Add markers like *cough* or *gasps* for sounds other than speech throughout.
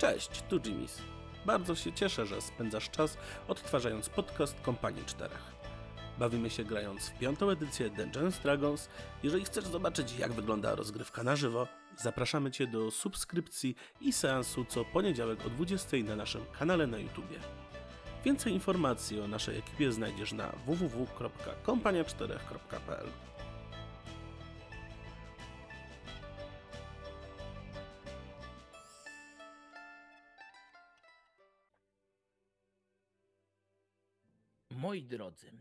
Cześć, tu Jimmy's. Bardzo się cieszę, że spędzasz czas odtwarzając podcast Kompanii Czterech. Bawimy się grając w piątą edycję Dungeons Dragons. Jeżeli chcesz zobaczyć, jak wygląda rozgrywka na żywo, zapraszamy Cię do subskrypcji i seansu co poniedziałek o 20 na naszym kanale na YouTubie. Więcej informacji o naszej ekipie znajdziesz na www.kompania4.pl. Moi drodzy,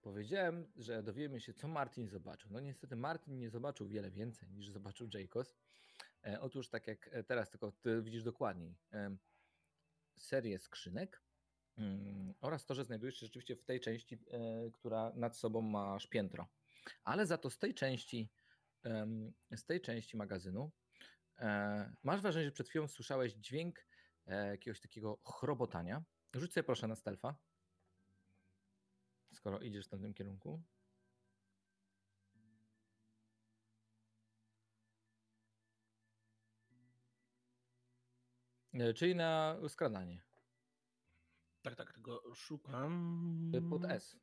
powiedziałem, że dowiemy się, co Martin zobaczył. No niestety Martin nie zobaczył wiele więcej niż zobaczył Jacobs. E, otóż tak jak e, teraz, tylko ty widzisz dokładniej, e, serię skrzynek mm, oraz to, że znajdujesz się rzeczywiście w tej części, e, która nad sobą masz piętro. Ale za to z tej części, z tej części magazynu e, masz wrażenie, że przed chwilą słyszałeś dźwięk jakiegoś takiego chrobotania. Rzuć sobie proszę na stealtha. Skoro idziesz w tamtym kierunku. E, Czyli na skradanie. Tak, tak, tego szukam. E, Pod S.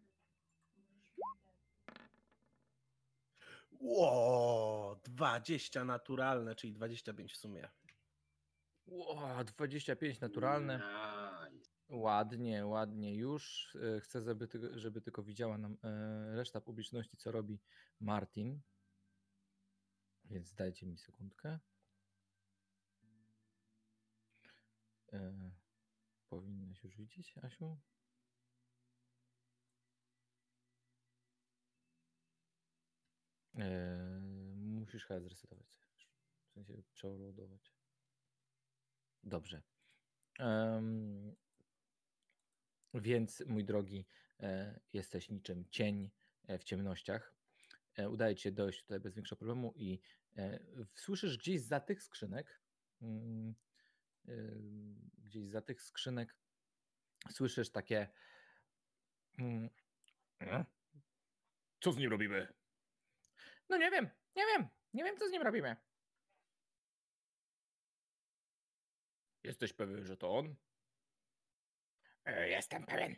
Ło, 20 naturalne, czyli 25 w sumie. Ło, 25 naturalne. Ładnie, ładnie już. E, Chcę, żeby, żeby tylko widziała nam e, reszta publiczności, co robi Martin. Więc dajcie mi sekundkę. E, Powinnaś już widzieć, Asiu? Musisz chyba zresetować. W sensie przeładować. Dobrze. Więc, mój drogi, e, jesteś niczym cień e, w ciemnościach. E, udaje ci się dojść tutaj bez większego problemu i słyszysz gdzieś za tych skrzynek, mm, gdzieś za tych skrzynek słyszysz takie mm, co z nim robimy? No nie wiem, nie wiem, nie wiem co z nim robimy. Jesteś pewien, że to on? Jestem pewien.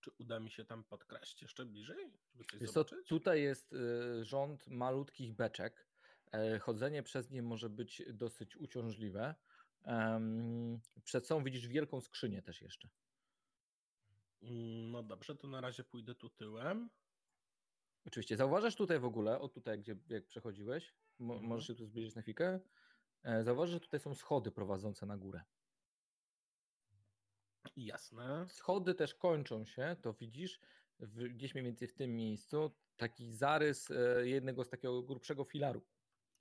Czy uda mi się tam podkraść jeszcze bliżej, co, tutaj jest y, rząd malutkich beczek. E, Chodzenie przez nie może być dosyć uciążliwe. Przed sobą widzisz wielką skrzynię też jeszcze. No dobrze, to na razie pójdę tu tyłem. Oczywiście, zauważasz tutaj w ogóle, o tutaj, gdzie jak przechodziłeś, mo, Mhm. możesz się tu zbliżyć na chwilkę. E, Zauważysz, że tutaj są schody prowadzące na górę. Jasne. Schody też kończą się, to widzisz w, gdzieś mniej więcej w tym miejscu taki zarys e, jednego z takiego grubszego filaru.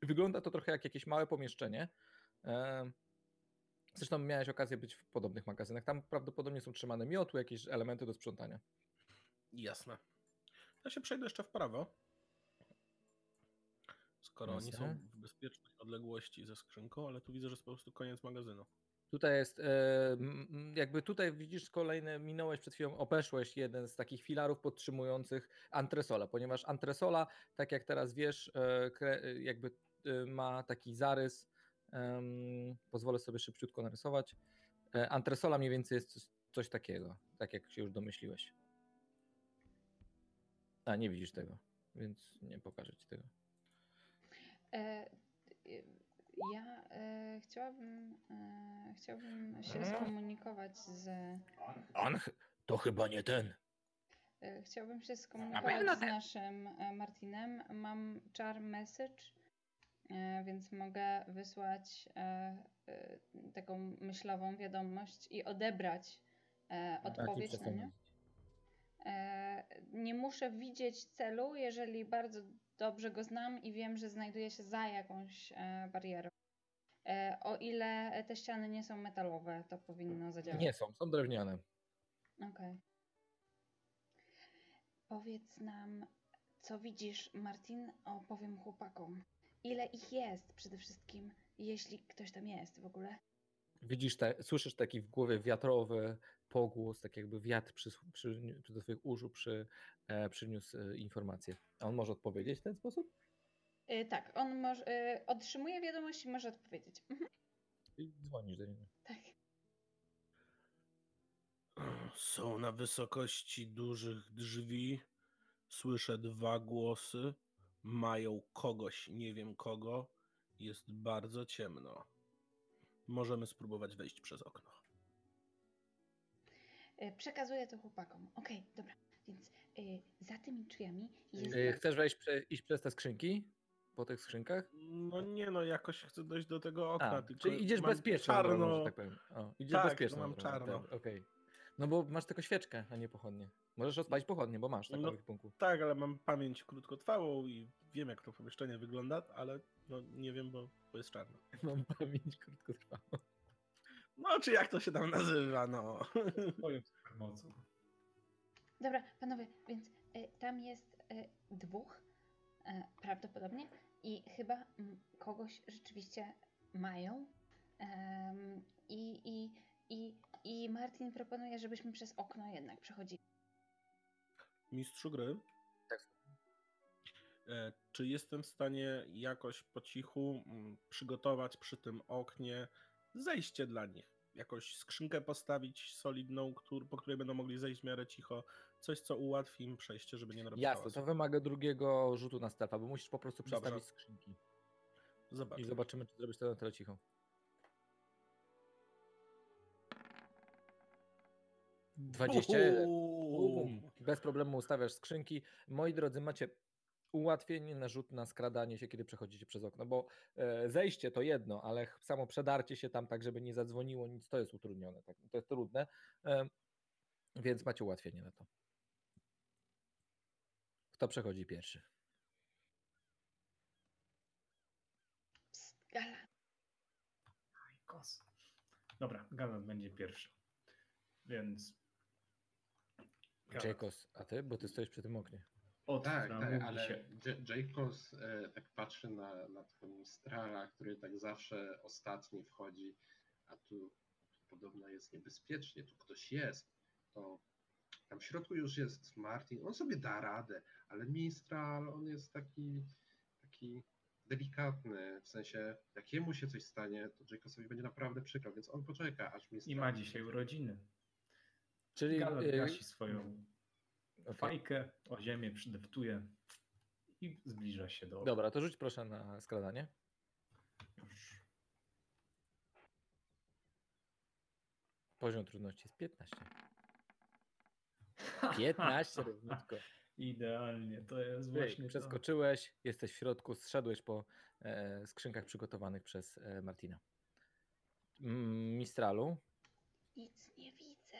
Wygląda to trochę jak jakieś małe pomieszczenie. E, Zresztą miałeś okazję być w podobnych magazynach. Tam prawdopodobnie są trzymane miotły, jakieś elementy do sprzątania. Jasne. Ja się przejdę jeszcze w prawo. Skoro oni są Jasne. w bezpiecznej odległości ze skrzynką, ale tu widzę, że jest po prostu koniec magazynu. Tutaj jest, e, jakby tutaj widzisz kolejne, minąłeś przed chwilą, obeszłeś jeden z takich filarów podtrzymujących antresola, ponieważ antresola, tak jak teraz wiesz, e, e, jakby ma taki zarys, pozwolę sobie szybciutko narysować. Antresola mniej więcej jest coś, takiego, tak jak się już domyśliłeś. A, nie widzisz tego, więc nie pokażę ci tego. E, ja e, chciałabym, e, chciałabym się Mhm. skomunikować z. On to chyba nie ten. E, chciałbym się skomunikować z naszym e, Martinem. Mam czar message, e, więc mogę wysłać e, e, taką myślową wiadomość i odebrać e, odpowiedź na nią. E, Nie muszę widzieć celu, jeżeli bardzo dobrze go znam i wiem, że znajduje się za jakąś e, barierą. E, O ile te ściany nie są metalowe, to powinno zadziałać. Nie są, są drewniane. Okej. Powiedz nam, co widzisz, Martin? Opowiem chłopakom. Ile ich jest przede wszystkim, jeśli ktoś tam jest w ogóle? Widzisz, te, słyszysz taki w głowie wiatrowy pogłos, tak jakby wiatr przy, przy, przy do swoich uszu przy, e, przyniósł e, informację. A on może odpowiedzieć w ten sposób? Y, tak, on może, y, otrzymuje wiadomość i może odpowiedzieć. Mhm, I dzwonisz do niego. tak. Są na wysokości dużych drzwi. Słyszę dwa głosy. Mają kogoś, nie wiem kogo. Jest bardzo ciemno. Możemy spróbować wejść przez okno. Y, przekazuję to chłopakom. Okej, dobra. Więc y, za tymi drzwiami jest. Y, Chcesz wejść prze, iść przez te skrzynki? Po tych skrzynkach? No nie no, jakoś chcę dojść do tego okna. A, tylko czyli idziesz bezpiecznie, Czarno. Tak powiem. O, idziesz Tak, no bezpiecznie. mam czarno. Okej. No bo masz tylko świeczkę, a nie pochodnie. Możesz odpalić pochodnie, bo masz tak No, no, punktów. Tak, ale mam pamięć krótkotrwałą i wiem jak to pomieszczenie wygląda, ale no nie wiem, bo, bo jest czarno. *laughs* Mam pamięć krótkotrwałą. No czy jak to się tam nazywa, no. Twoją supermocą. Dobra, panowie, więc y, tam jest y, dwóch y, prawdopodobnie i chyba mm, kogoś rzeczywiście mają. I, i, i, I Martin proponuje, żebyśmy przez okno jednak przechodzili. Mistrzu gry. Tak. E, Czy jestem w stanie jakoś po cichu mm, przygotować przy tym oknie zejście dla nich? Jakoś skrzynkę postawić solidną, któr, po której będą mogli zejść w miarę cicho. Coś, co ułatwi im przejście, żeby nie narobić Jasne, hałasu. to wymaga drugiego rzutu na stealth, bo musisz po prostu Dobrze. przestawić skrzynki. Zobacz. I zobaczymy, czy zrobisz to na tyle cicho. 21. Bum. Bez problemu ustawiasz skrzynki. Moi drodzy, macie ułatwienie na rzut na skradanie się, kiedy przechodzicie przez okno, bo e, zejście to jedno, ale samo przedarcie się tam tak, żeby nie zadzwoniło nic, to jest utrudnione, tak, to jest trudne, więc macie ułatwienie na to. Kto przechodzi pierwszy? Psst, Gala. Kos. Dobra, Galant będzie pierwszy. Więc. Galant Jacos, a ty? Bo ty stoisz przy tym oknie. Otwiera, Tak, tak, mówi ale się. Jacobs e, tak patrzy na, na tego Mistrala, który tak zawsze ostatni wchodzi, a tu podobno jest niebezpiecznie, tu ktoś jest. To tam w środku już jest Martin, on sobie da radę, ale Mistral, on jest taki, taki delikatny, w sensie jak jemu się coś stanie, to Jacobsowi będzie naprawdę przykro, więc on poczeka, aż Mistral... I ma dzisiaj urodziny. Czyli Galant y, gasi swoją okej. fajkę, o ziemię przydeptuje i zbliża się do. Dobra, to rzuć proszę na skradanie. Już. Poziom trudności jest 15. 15 *laughs* równiutko. Idealnie, to jest Ej, właśnie. to. Przeskoczyłeś, jesteś w środku, zszedłeś po e, skrzynkach przygotowanych przez e, Martina. Mm, Mistralu, Nic nie widzę.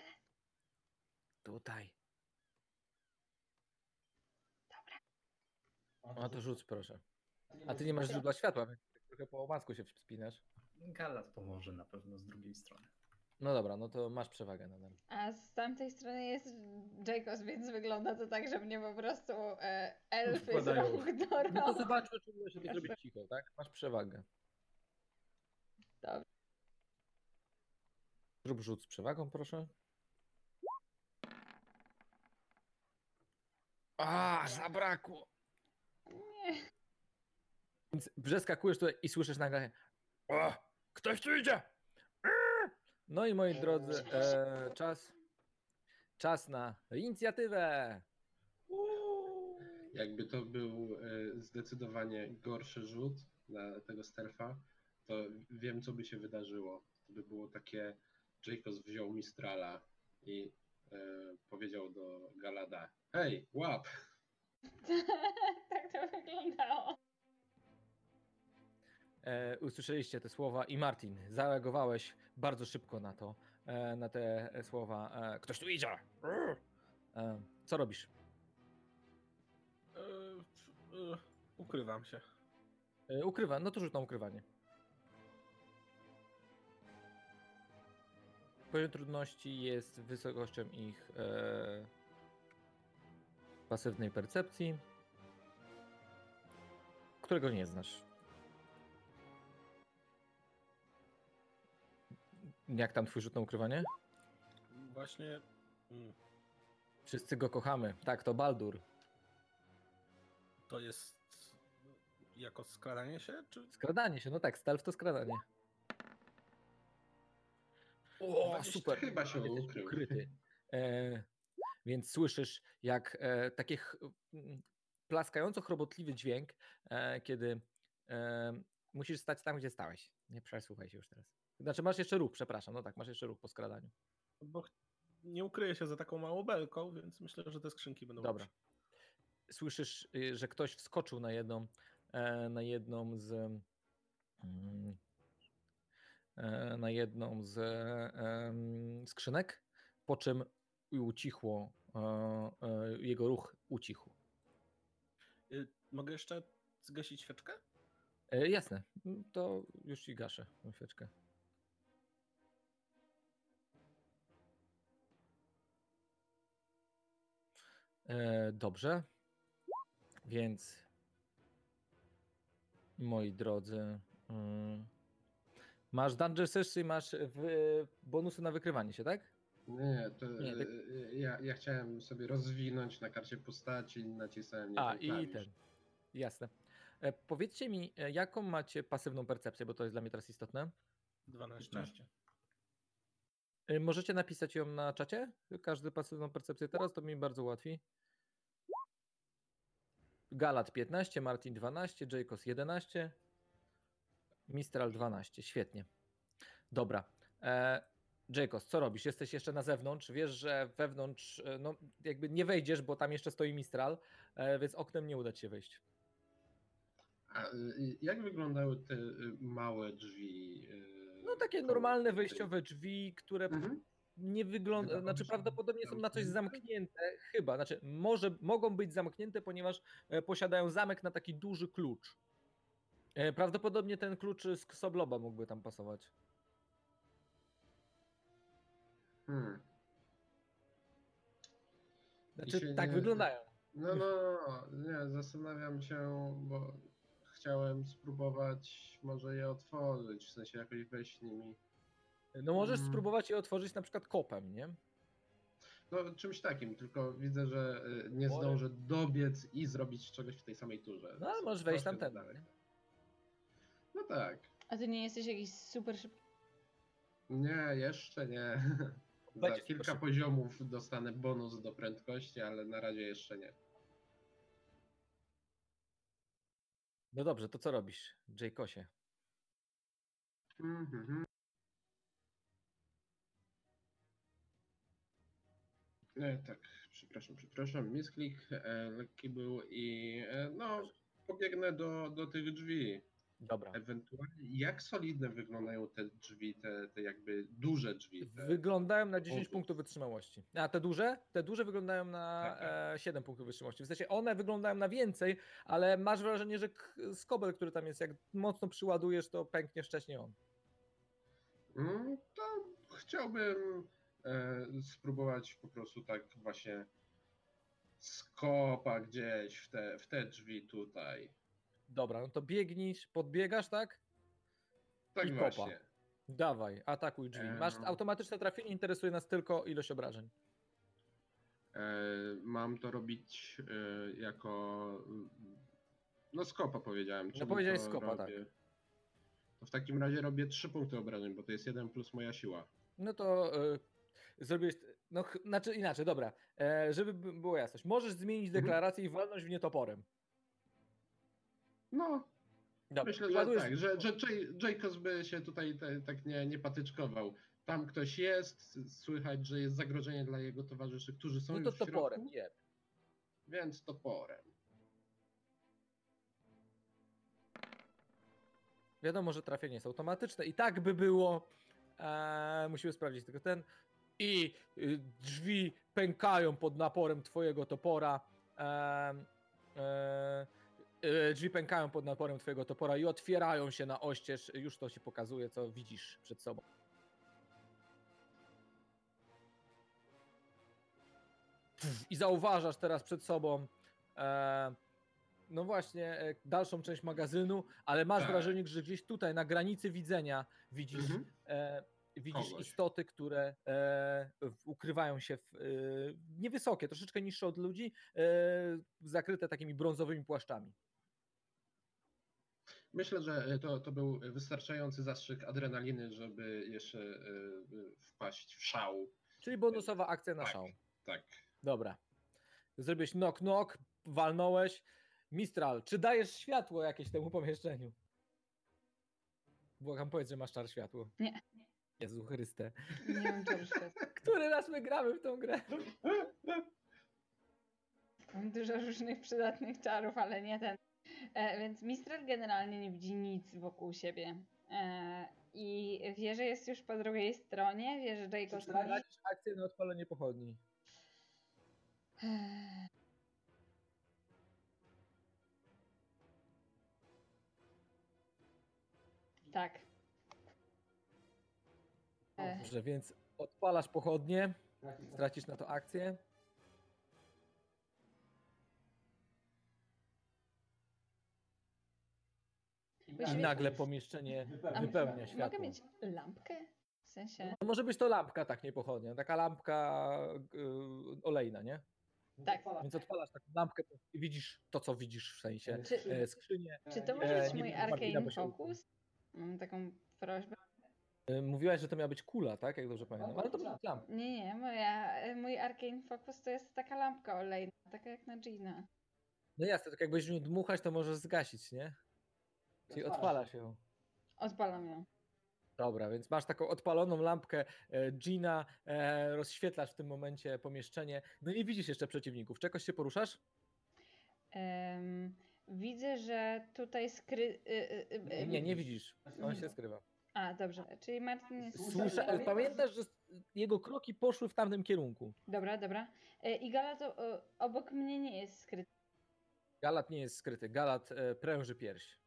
tutaj. A to rzuć proszę. A ty nie masz źródła światła, więc tak trochę po omacku się wspinasz. Galat pomoże na pewno z drugiej strony. No dobra, no to masz przewagę nadal. A z tamtej strony jest Jacobs, więc wygląda to tak, że mnie po prostu e, elfy z Wkładają. rąk do No to rąk. zobaczmy, czy uda się to zrobić cicho, tak? Masz przewagę. Dobra. Zrób rzut z przewagą, proszę. A, zabrakło. Nie. Więc przeskakujesz tutaj i słyszysz nagle o, ktoś tu idzie! No i moi drodzy, e, czas, czas na inicjatywę. Jakby to był e, zdecydowanie gorszy rzut na tego stealtha, to wiem, co by się wydarzyło. To by było takie, Jacobs wziął Mistrala i e, powiedział do Galada, hej, łap! *laughs* tak to wyglądało. E, usłyszeliście te słowa i Martin, zareagowałeś bardzo szybko na to, e, na te e, słowa. E, ktoś tu idzie! E, co robisz? E, e, ukrywam się. E, ukrywa, no to rzut na ukrywanie. Poziom trudności jest wysokością ich e, pasywnej percepcji, którego nie znasz. Jak tam twój rzut na ukrywanie? Właśnie. mm, Wszyscy go kochamy. Tak, to Baldur. To jest jako skradanie się, czy... Skradanie się, no tak, stealth to skradanie. O, super. chyba się ukrył. ukryty. E, więc słyszysz, jak e, taki plaskająco chrobotliwy dźwięk, e, kiedy e, musisz stać tam, gdzie stałeś. Nie przesłuchaj się już teraz. Znaczy masz jeszcze ruch, przepraszam, no tak, masz jeszcze ruch po skradaniu. Bo nie ukryję się za taką małą belką, więc myślę, że te skrzynki będą Dobra. lepsze. Słyszysz, y, że ktoś wskoczył na jedną, e, na jedną z mm, e, na jedną z em, skrzynek, po czym ucichło, e, e, jego ruch ucichł. Y, Mogę jeszcze zgasić świeczkę? E, Jasne, to już ci gaszę tą świeczkę. E, Dobrze, więc moi drodzy, mm, masz Dungeon Session i masz bonusy na wykrywanie się, tak? Nie, to Nie, tak- e, ja, ja chciałem sobie rozwinąć na karcie postaci, nacisnąłem nie A, ten i klawisz. ten. Jasne. E, Powiedzcie mi, e, jaką macie pasywną percepcję, bo to jest dla mnie teraz istotne. 12. 15. Y, Możecie napisać ją na czacie? Każdy pasywną percepcję teraz, to mi bardzo łatwi. Galat 15, Martin 12, Jacobs 11, Mistral 12. Świetnie. Dobra. E, Jacobs, co robisz? Jesteś jeszcze na zewnątrz. Wiesz, że wewnątrz, e, no jakby nie wejdziesz, bo tam jeszcze stoi Mistral, e, więc oknem nie uda ci się wejść. A y, jak wyglądały te y, małe drzwi? y, No takie normalne wejściowe drzwi, które Mhm. nie wygląda, Chyba znaczy prawdopodobnie są na coś zamknięte? chyba, znaczy może mogą być zamknięte, ponieważ e, posiadają zamek na taki duży klucz. Prawdopodobnie ten klucz z Ksobloba mógłby tam pasować. Hmm. Znaczy tak nie- wyglądają. No, no, no, nie, zastanawiam się, bo chciałem spróbować może je otworzyć, w sensie jakoś wejść nimi. No możesz Mm. spróbować je otworzyć na przykład kopem, nie? No, czymś takim, tylko widzę, że y, nie zdążę dobiec i zrobić czegoś w tej samej turze. No ale możesz wejść troszkę tam za ten. daleko. No tak. A ty nie jesteś jakiś super szybki? Nie, jeszcze nie. *laughs* Za Będzie kilka szybko. poziomów dostanę bonus do prędkości, ale na razie jeszcze nie. No dobrze, to co robisz, Jaykosie? Mhm. E, tak, przepraszam, przepraszam. Misklik e, lekki był i e, no, pobiegnę do, do tych drzwi. Dobra. Ewentualnie, jak solidne wyglądają te drzwi, te, te jakby duże drzwi? Te... Wyglądają na 10 punktów. punktów wytrzymałości. A te duże? Te duże wyglądają na Tak, tak. e, 7 punktów wytrzymałości. W sensie one wyglądają na więcej, ale masz wrażenie, że k- skobel, który tam jest, jak mocno przyładujesz, to pęknie wcześniej on. Mm, to chciałbym e, spróbować po prostu tak właśnie skopa gdzieś w te, w te drzwi tutaj. Dobra, no to biegnij, podbiegasz, tak? Tak I kopa. właśnie. Dawaj, atakuj drzwi. Masz automatyczne trafienie, interesuje nas tylko ilość obrażeń. E, mam to robić e, jako. mm, No, skopa powiedziałem. czyli powiedziałeś to skopa, tak. robię- To w takim razie robię 3 punkty obrażeń, bo to jest 1 plus moja siła. No to y, zrobiłeś. No, znaczy inaczej, dobra. E, żeby by- było jasność. Możesz zmienić Mhm. deklarację i walnąć w nie toporem. No, Dobra, myślę, że tak, że, że Jacobs by się tutaj te, tak nie, nie patyczkował. Tam ktoś jest, słychać, że jest zagrożenie dla jego towarzyszy, którzy są No to już w toporem, środku, jeb. więc toporem. Wiadomo, że trafienie jest automatyczne i tak by było. E, musimy sprawdzić tylko ten. I y, drzwi pękają pod naporem twojego topora. E, e, e, drzwi pękają pod naporem twojego topora i otwierają się na oścież. Już to ci pokazuje, co widzisz przed sobą. I zauważasz teraz przed sobą e, no właśnie e, dalszą część magazynu, ale masz Tak. wrażenie, że gdzieś tutaj na granicy widzenia widzisz, Mhm. e, widzisz Kogoś. istoty, które e, ukrywają się w, e, niewysokie, troszeczkę niższe od ludzi, e, zakryte takimi brązowymi płaszczami. Myślę, że to, to był wystarczający zastrzyk adrenaliny, żeby jeszcze e, e, wpaść w szał. Czyli bonusowa akcja na Tak. szał. Tak. Dobra. Zrobiłeś knock knock, walnąłeś. Mistral, czy dajesz światło jakieś temu pomieszczeniu? Błagam, powiedz, że masz czar światło. Nie. Jezu Chryste. Nie mam czaru światła. *laughs* Który raz my gramy w tą grę? Mam dużo różnych przydatnych czarów, ale nie ten. E, więc Mistral generalnie nie widzi nic wokół siebie. E, I wie, że jest już po drugiej stronie, wie, że Jacob Tracisz akcję na odpalenie pochodni. Tak. E, Dobrze, więc odpalasz pochodnie, stracisz na to akcję. I nagle pomieszczenie wypełnia mogę światło. mieć lampkę? W sensie. No może być to lampka, tak, nie pochodnia. Taka lampka y, olejna, nie? Tak. Więc odpalasz taką lampkę i widzisz to, co widzisz w sensie. Czy, E, skrzynię. czy to może e, być nie mój Arcane Focus? Mam taką prośbę. E, Mówiłaś, że to miała być kula, tak? Jak dobrze pamiętam. Ale to była lampka. Nie, nie, moja, e, mój Arcane Focus to jest taka lampka olejna, taka jak na Gina. No jasne, tak jakbyś nią dmuchać, to możesz zgasić, nie? Czyli odpalasz ją. Odpalam ją. Dobra, więc masz taką odpaloną lampkę e, Gina, e, rozświetlasz w tym momencie pomieszczenie. No i widzisz jeszcze przeciwników. Czegoś się poruszasz? Em, widzę, że tutaj skry... y, y, y, y, Nie, nie widzisz. On się skrywa. A, dobrze. Czyli Martin jest... Słysza, pamiętasz, że jego kroki poszły w tamtym kierunku. Dobra, dobra. E, I Gala to e, obok mnie nie jest skryty. Galat nie jest skryty. Galat e, pręży pierś.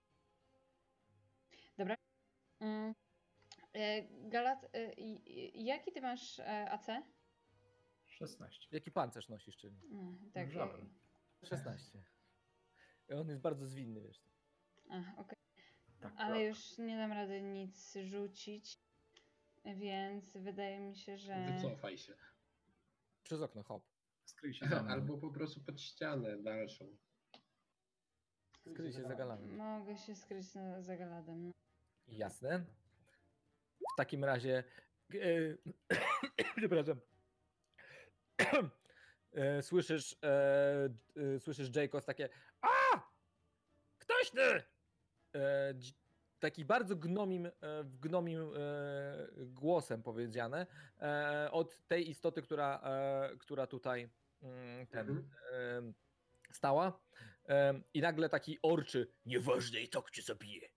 Mm. E, Galat, e, jaki ty masz e, AC? 16. Jaki pancerz nosisz, czyli? Tak. Żaden. 16. On jest bardzo zwinny, wiesz. A, okej. Tak, Ale już nie dam rady nic rzucić, więc wydaje mi się, że... Wycofaj się. Przez okno, hop. Skryj się. Albo po prostu pod ścianę dalszą. Skryj się za galami. Mogę się skryć za Galadem. Jasne. W takim razie. E, *coughs* przepraszam. *coughs* E, słyszysz, e, słyszysz Jacobs takie. A! Ktoś ty! Taki bardzo gnomim, gnomim głosem powiedziane od tej istoty, która, która tutaj mm, ten, Mhm. stała. I nagle taki orczy, nieważne i tak cię zabije.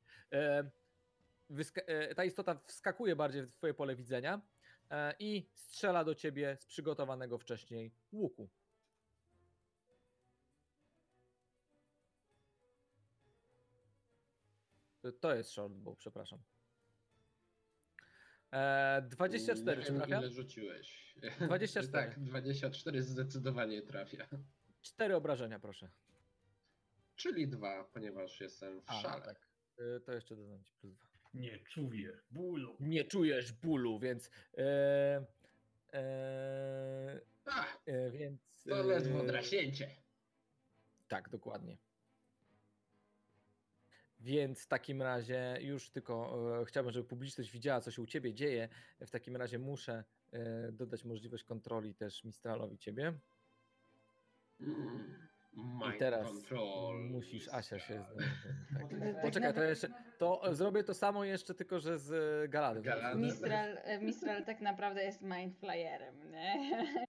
E, ta istota wskakuje bardziej w twoje pole widzenia e, i strzela do ciebie z przygotowanego wcześniej łuku. To- To jest shortbow, przepraszam. E, 24, Nie wiem, trafia? ile rzuciłeś. 24. *laughs* tak, 24 zdecydowanie trafia. Cztery obrażenia, proszę. Czyli dwa, ponieważ jestem w A, szale. tak. E, to jeszcze dodam ci plus dwa. Nie czuję bólu. Nie czujesz bólu, więc. E, e, A, e, więc. to ledwo e, draśnięcie. Tak, dokładnie. Więc w takim razie już tylko e, chciałbym, żeby publiczność widziała, co się u ciebie dzieje. W takim razie muszę e, dodać możliwość kontroli też Mistralowi ciebie. Mm, I Mind teraz control. musisz Asia się. Tak. Tak Poczekaj, to jeszcze. To e, zrobię to samo jeszcze, tylko że z e, Galadem. Galadem. Mistral, e, Mistral tak naprawdę jest mindflayerem, nie? *laughs*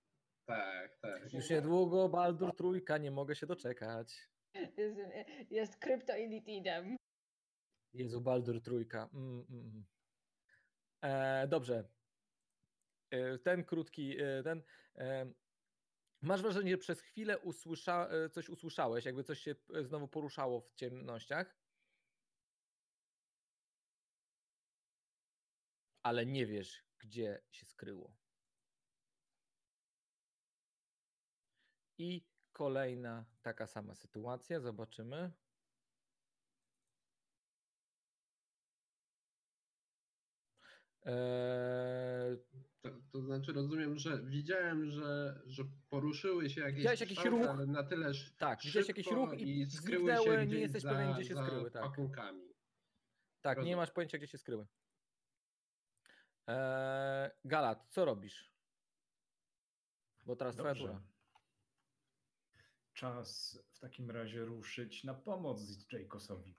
Tak, tak. Już niedługo Baldur trójka, nie mogę się doczekać. Jest, jest kryptoelitidem. Jezu, Baldur trójka. Mm, mm, mm. E, dobrze. E, ten krótki, e, ten. E, masz wrażenie, że przez chwilę usłysza, e, coś usłyszałeś, jakby coś się e, znowu poruszało w ciemnościach. Ale nie wiesz, gdzie się skryło. I kolejna taka sama sytuacja. Zobaczymy. Eee, To, to znaczy rozumiem, że widziałem, że, że poruszyły się jakieś Widziałeś jakiś ruch? ale na tyle tak, widziałeś jakiś ruch i skryły zniknęły, się nie jesteś za, pewien, gdzie się za skryły, tak. pakunkami. Tak, nie masz pojęcia, gdzie się skryły. Eee, Galat, co robisz? Bo teraz twoja Dobrze. tura. Czas w takim razie ruszyć na pomoc Jacosowi.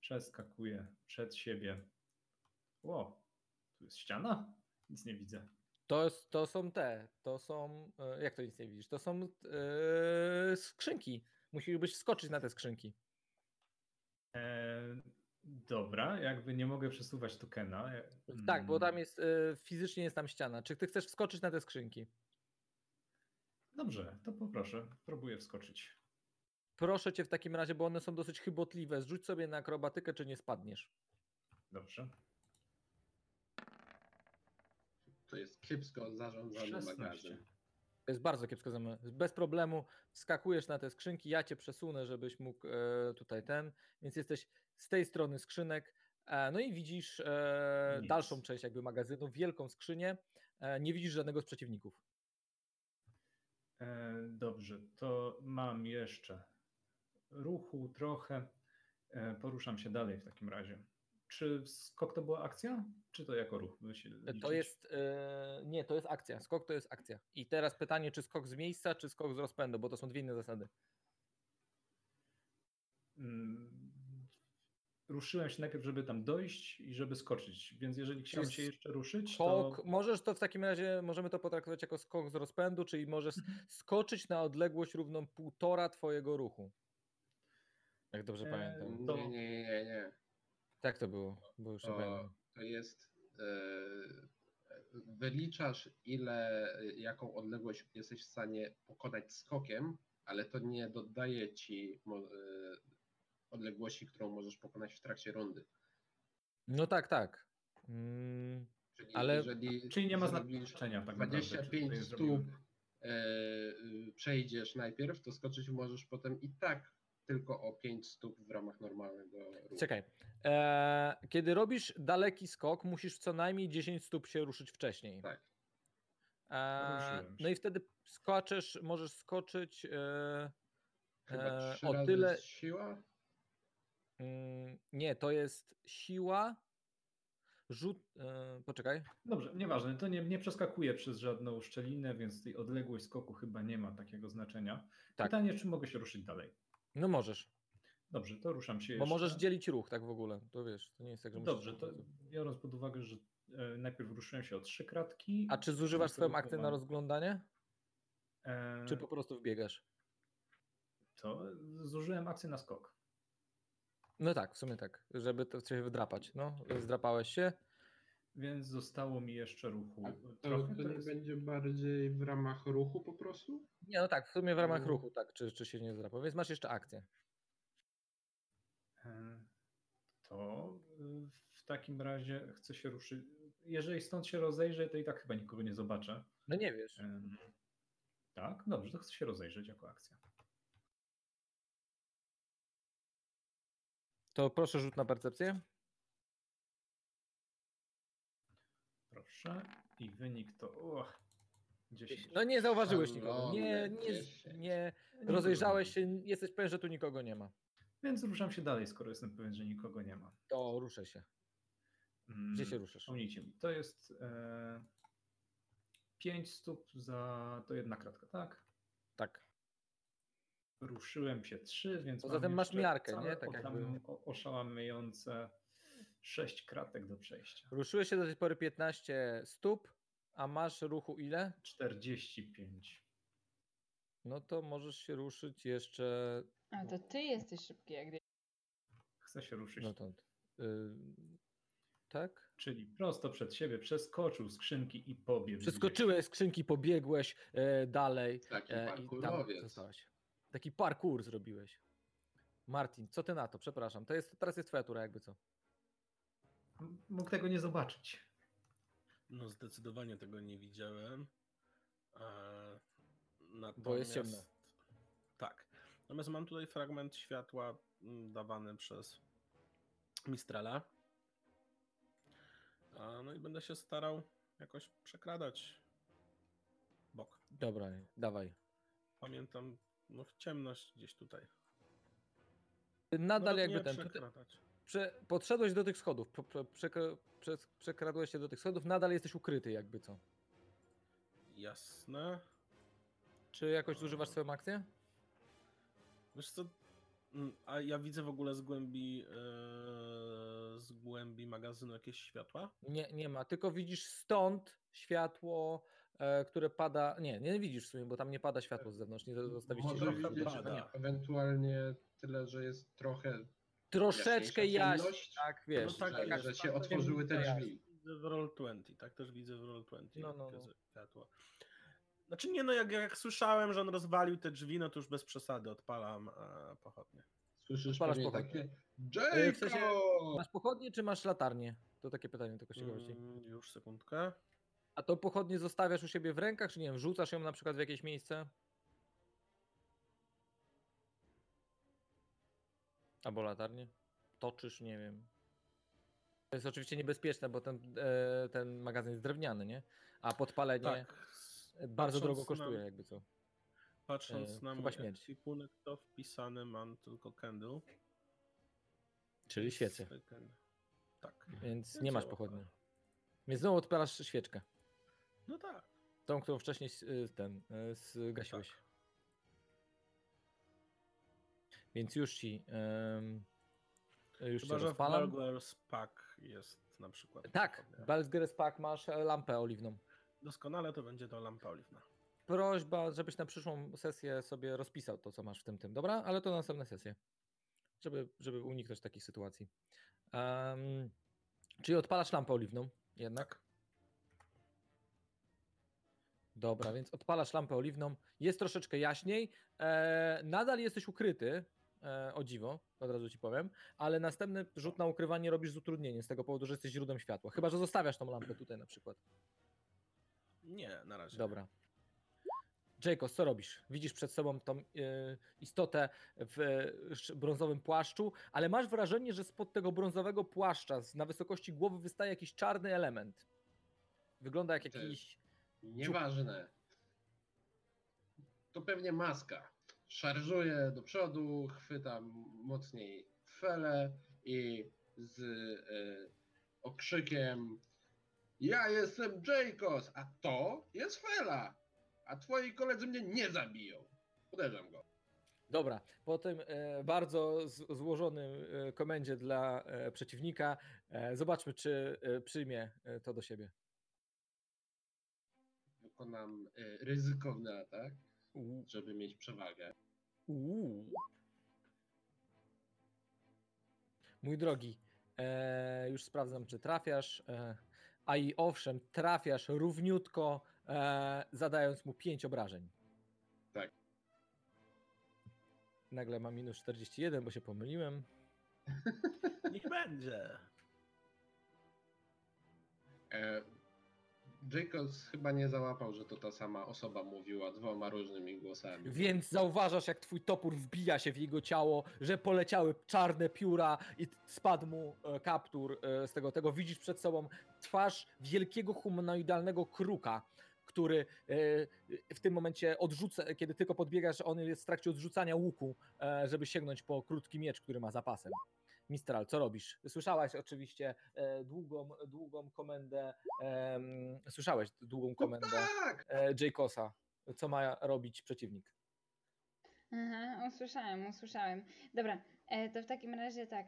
Przeskakuję przed siebie. Ło, tu jest ściana? Nic nie widzę. To, to są te, to są, e, jak to nic nie widzisz, to są e, skrzynki. Musiałbyś skoczyć na te skrzynki. E, dobra, jakby nie mogę przesuwać tokena. e, Tak, bo tam mm, jest, fizycznie jest tam ściana. Czy ty chcesz wskoczyć na te skrzynki? Dobrze, to poproszę. Próbuję wskoczyć. Proszę cię w takim razie, bo one są dosyć chybotliwe. Zrzuć sobie na akrobatykę, czy nie spadniesz. Dobrze. To jest kiepsko zarządzany 16. magazyn. To jest bardzo kiepsko zamiast. Bez problemu wskakujesz na te skrzynki, ja cię przesunę, żebyś mógł e, tutaj ten. Więc jesteś z tej strony skrzynek. E, no i widzisz e, dalszą część jakby magazynu, wielką skrzynię. E, nie widzisz żadnego z przeciwników. E, dobrze, to mam jeszcze ruchu trochę. E, poruszam się dalej w takim razie. Czy skok to była akcja? Czy to jako ruch? To jest. E, nie, to jest akcja. Skok to jest akcja. I teraz pytanie, czy skok z miejsca, czy skok z rozpędu, bo to są dwie inne zasady. Mm, Ruszyłem się najpierw, żeby tam dojść i żeby skoczyć, więc jeżeli chciałem się jeszcze ruszyć, Skok, to możesz to w takim razie, możemy to potraktować jako skok z rozpędu, czyli możesz Mhm. skoczyć na odległość równą półtora twojego ruchu. Jak dobrze E, pamiętam. To- Nie, nie, nie, nie. Tak to było, bo już To, to jest. e, Wyliczasz, ile, jaką odległość jesteś w stanie pokonać skokiem, ale to nie dodaje ci e, odległości, którą możesz pokonać w trakcie rundy. No tak, tak. Mm, Czyli Ale- jeżeli czyli nie ma znaczenia tak naprawdę. czy 25 to jest stóp e, przejdziesz najpierw, to skoczyć możesz potem i tak tylko o 5 stóp w ramach normalnego ruchu. czekaj. E, kiedy robisz daleki skok, musisz co najmniej 10 stóp się ruszyć wcześniej. Tak. E, no i wtedy skaczesz, możesz skoczyć e, Chyba trzy o razy tyle- jest siła. mm, nie, to jest siła. Rzut. Poczekaj. Dobrze, nieważne, to nie, nie przeskakuje przez żadną szczelinę, więc tej odległość skoku chyba nie ma takiego znaczenia. Tak. Pytanie, czy mogę się ruszyć dalej? No możesz. Dobrze, to ruszam się Bo jeszcze. możesz dzielić ruch, tak w ogóle. To wiesz, to nie jest tak, że musisz Dobrze, to biorąc pod uwagę, że e, najpierw ruszyłem się o trzy kratki. A czy zużywasz swoją akcję na rozglądanie? E, Czy po prostu wbiegasz? To zużyłem akcję na skok. No tak, w sumie tak, żeby to się wydrapać. No, zdrapałeś się. Więc zostało mi jeszcze ruchu A to, trochę. to To nie jest, będzie bardziej w ramach ruchu po prostu? Nie, no tak, w sumie w ramach Mm. ruchu, tak, czy, czy się nie zdrapał. Więc masz jeszcze akcję. e, to e, w takim razie chcę się ruszyć. Jeżeli stąd się rozejrzę, to i tak chyba nikogo nie zobaczę. No nie wiesz. Tak, dobrze, to chcę się rozejrzeć jako akcja. To proszę rzut na percepcję. Proszę. I wynik to. O, 10. No nie zauważyłeś nikogo. Nie, nie, 10. nie rozejrzałeś się, jesteś pewien, że tu nikogo nie ma. Więc ruszam się dalej, skoro jestem pewien, że nikogo nie ma. To ruszę się. Mm, Gdzie się ruszysz? Przypomnijcie mi, to jest e, 5 stóp za to jedna kratka, tak? Tak. Ruszyłem się 3, więc. Poza tym masz miarkę, nie? Tak jakby- Oszałamiające 6 kratek do przejścia. Ruszyłeś się do tej pory 15 stóp, a masz ruchu ile? 45. No to możesz się ruszyć jeszcze A to ty jesteś szybki jak wie- Chcę się ruszyć. dotąd. Y, tak? Czyli prosto przed siebie przeskoczył skrzynki i pobiegł. Przeskoczyłeś skrzynki, pobiegłeś e, dalej Taki e, i tam parkurowiec. zostałeś. Taki parkour zrobiłeś. Martin, co ty na to? Przepraszam. To jest, teraz jest twoja tura, jakby co. Mógł tego nie zobaczyć. No zdecydowanie tego nie widziałem. E, natomiast... Bo jest ciemno. Natomiast mam tutaj fragment światła mm, dawany przez Mistrala. No i będę się starał jakoś przekradać bok. Dobra, dawaj. Pamiętam, no ciemność gdzieś tutaj. Nadal Nawet jakby nie ten. Przekradać. prze, podszedłeś do tych schodów, przekra- przez- przekradłeś się do tych schodów, nadal jesteś ukryty jakby co. Jasne. Czy jakoś używasz swoją akcję? Wiesz co? Mm, A ja widzę w ogóle z głębi, e, z głębi magazynu jakieś światła? Nie, nie ma, tylko widzisz stąd światło, e, które pada. Nie, nie widzisz w sumie, bo tam nie pada światło z zewnątrz, nie zostawiliście Może widzieć pada. ewentualnie tyle, że jest trochę Troszeczkę jaśniej, tak, wiesz. tak, że, tak, że się tak, otworzyły te tak. drzwi. Widzę w Roll20, tak też widzę w Roll20 No, no, takie no. światło. Znaczy nie no, jak, jak słyszałem, że on rozwalił te drzwi, no to już bez przesady odpalam e, pochodnie. Słyszysz Odpalasz pewnie pochodnie. takie E, w sensie-! Masz pochodnie, czy masz latarnię? To takie pytanie tylko ciekawości. Mm, już sekundkę. A to pochodnie zostawiasz u siebie w rękach, czy nie wiem, wrzucasz ją na przykład w jakieś miejsce? Albo latarnię? Toczysz, nie wiem. To jest oczywiście niebezpieczne, bo ten, e, ten magazyn jest drewniany, nie? A podpalenie Tak. E, bardzo drogo na- kosztuje, jakby co. Patrząc E, na mój ekwipunek, to wpisane mam tylko candle. Czyli świece. Tak. Więc Więc nie masz pochodni. Więc znowu odpalasz świeczkę. No tak. Tą, którą wcześniej y, ten y, zgasiłeś. Tak. Więc już ci. ym, już Chyba, ci że w. Burglar's Pack jest na przykład. Tak, Balzgeres Pack masz e, lampę oliwną. Doskonale to będzie to lampa oliwna. Prośba, żebyś na przyszłą sesję sobie rozpisał to, co masz w tym tym, dobra? Ale to na następne sesje. Żeby, żeby uniknąć takich sytuacji. Em, czyli odpalasz lampę oliwną jednak? Tak. Dobra, więc odpalasz lampę oliwną. Jest troszeczkę jaśniej. E, nadal jesteś ukryty, e, o dziwo, od razu ci powiem, ale następny rzut na ukrywanie robisz z utrudnieniem z tego powodu, że jesteś źródłem światła. Chyba, że zostawiasz tą lampę tutaj na przykład. Nie, na razie. Dobra. Jacobs, co robisz? Widzisz przed sobą tą e, istotę w brązowym płaszczu, ale masz wrażenie, że spod tego brązowego płaszcza na wysokości głowy wystaje jakiś czarny element. Wygląda jak jakiś. Nieważne. To pewnie maska. Szarżuję do przodu, chwytam mocniej felę i z e, okrzykiem Ja jestem Jacobs, a to jest fela, a twoi koledzy mnie nie zabiją. Uderzam go. Dobra, po tym e, bardzo złożonym e, komendzie dla e, przeciwnika, zobaczmy, czy przyjmie to do siebie. Wykonam ryzykowny atak, żeby mieć przewagę. Uuu. Mój drogi, już sprawdzam, czy trafiasz. A i owszem, trafiasz równiutko, e, zadając mu 5 obrażeń. Tak. Nagle mam minus 41, bo się pomyliłem. Niech będzie. E, Jacobs chyba nie załapał, że to ta sama osoba mówiła dwoma różnymi głosami. Więc zauważasz, jak twój topór wbija się w jego ciało, że poleciały czarne pióra i spadł mu e, kaptur e, z tego. Tego widzisz przed sobą twarz wielkiego humanoidalnego kruka, który e, w tym momencie odrzuca, kiedy tylko podbiegasz, on jest w trakcie odrzucania łuku, żeby sięgnąć po krótki miecz, który ma za pasem. Mistral, co robisz? Słyszałaś oczywiście e, długą, długą komendę, em, słyszałeś długą No komendę tak! e, Jaykosa, co ma robić przeciwnik. Aha, usłyszałem, usłyszałem. Dobra, e, to w takim razie tak.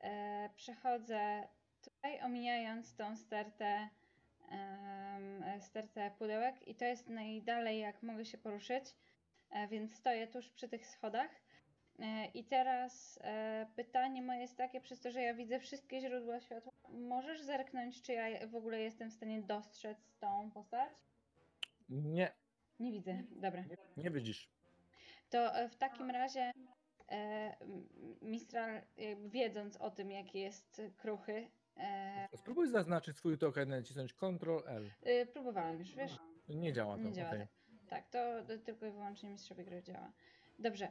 E, przechodzę tutaj, omijając tą stertę, e, stertę pudełek i to jest najdalej, jak mogę się poruszyć, e, więc stoję tuż przy tych schodach. E, I teraz e, pytanie moje jest takie, przez to, że ja widzę wszystkie źródła światła, możesz zerknąć, czy ja w ogóle jestem w stanie dostrzec tą postać? Nie, Nie widzę, dobra. nie widzisz. To e, w takim razie e, Mistral, wiedząc o tym, jaki jest kruchy, e, Spróbuj zaznaczyć swój token, nacisnąć Ctrl L. y, próbowałam już, wiesz? Nie działa to. Nie działa okej. tak. Tak, to tylko i wyłącznie mistrzowi gry działa. Dobrze, e,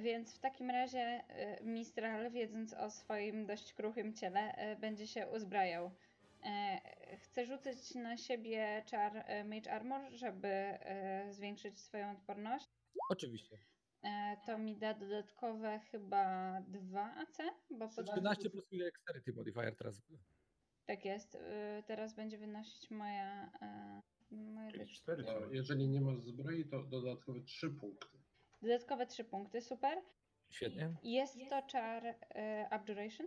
więc w takim razie e, Mistral, wiedząc o swoim dość kruchym ciele, e, będzie się uzbrajał. E, chcę rzucić na siebie czar e, Mage Armor, żeby e, zwiększyć swoją odporność. Oczywiście. e, to mi da dodatkowe chyba 2 AC, bo pod... 13 plus ile Dexterity modifier teraz. Tak jest. Teraz będzie wynosić moja. e, No, ciała. jeżeli nie masz zbroi, to dodatkowe 3 punkty. Dodatkowe 3 punkty, super. Świetnie. Jest to czar e, Abjuration,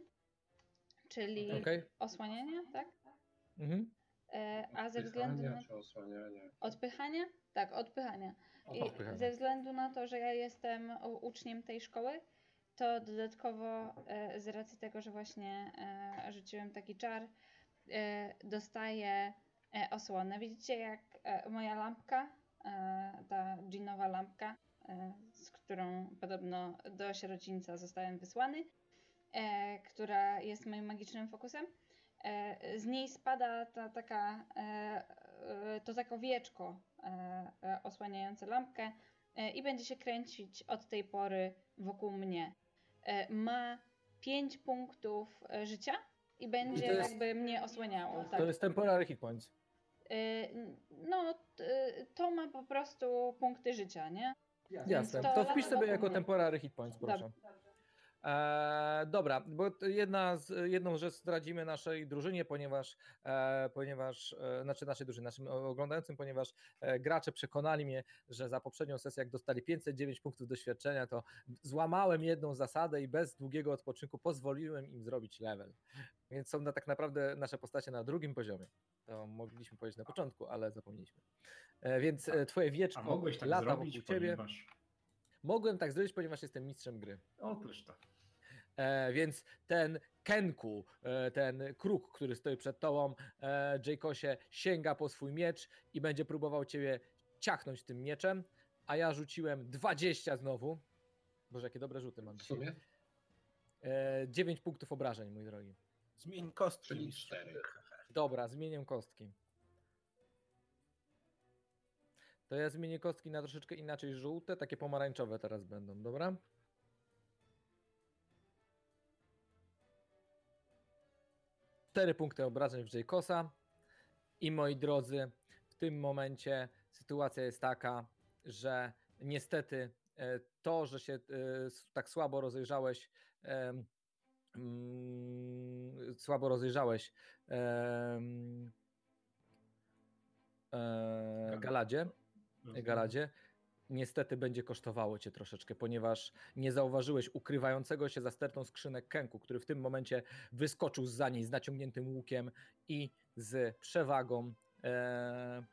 czyli Okej. osłaniania, tak? Mhm. E, a ze względu Odpychania na. czy osłaniania? Odpychania? Tak, odpychania. I ze względu na to, że ja jestem u- uczniem tej szkoły, to dodatkowo e, z racji tego, że właśnie e, rzuciłem taki czar, e, dostaję e, osłonę. Widzicie, jak e, moja lampka, e, ta dżinowa lampka, z którą podobno do sierocińca zostałem wysłany, e, która jest moim magicznym fokusem. E, z niej spada ta taka, e, e, to takie wieczko e, e, osłaniające lampkę e, i będzie się kręcić od tej pory wokół mnie. E, ma 5 punktów e, życia i będzie jest- jakby mnie osłaniało. Tak. To jest temporary hit points. E, no, t- e, to ma po prostu punkty życia, nie? Jasne. to To wpisz sobie jako temporary hit points, Dobra. proszę. Eee, dobra, bo jedna z, jedną rzecz zdradzimy naszej drużynie, ponieważ, e, ponieważ e, znaczy naszej drużynie, naszym oglądającym, ponieważ e, gracze przekonali mnie, że za poprzednią sesję, jak dostali 509 punktów doświadczenia, to złamałem jedną zasadę i bez długiego odpoczynku pozwoliłem im zrobić level. Więc są na, tak naprawdę nasze postacie na drugim poziomie. To mogliśmy powiedzieć na początku, ale zapomnieliśmy. E, więc e, twoje A wieczko mogłeś tak lata zrobić, wokół ciebie. ponieważ... Mogłem tak zrobić, ponieważ jestem mistrzem gry. Otóż to. E, więc ten Kenku, e, ten kruk, który stoi przed tobą, e, Jacosie, sięga po swój miecz i będzie próbował ciebie ciachnąć tym mieczem, a ja rzuciłem 20 znowu. Boże, jakie dobre rzuty mam W sumie? E, 9 punktów obrażeń, mój drogi. Zmień kostki. Czyli mistrzu. 4. Dobra, zmienię kostki. To ja zmienię kostki na troszeczkę inaczej żółte, takie pomarańczowe teraz będą, dobra? Cztery punkty obrażeń w Jacosa. I moi drodzy, w tym momencie sytuacja jest taka, że niestety e, to, że się e, tak słabo rozejrzałeś, mm, słabo rozejrzałeś em, e, Galadzie, Rozumiem. Galadzie, niestety będzie kosztowało cię troszeczkę, ponieważ nie zauważyłeś ukrywającego się za stertą skrzynek Kenku, który w tym momencie wyskoczył za niej z naciągniętym łukiem i z przewagą e,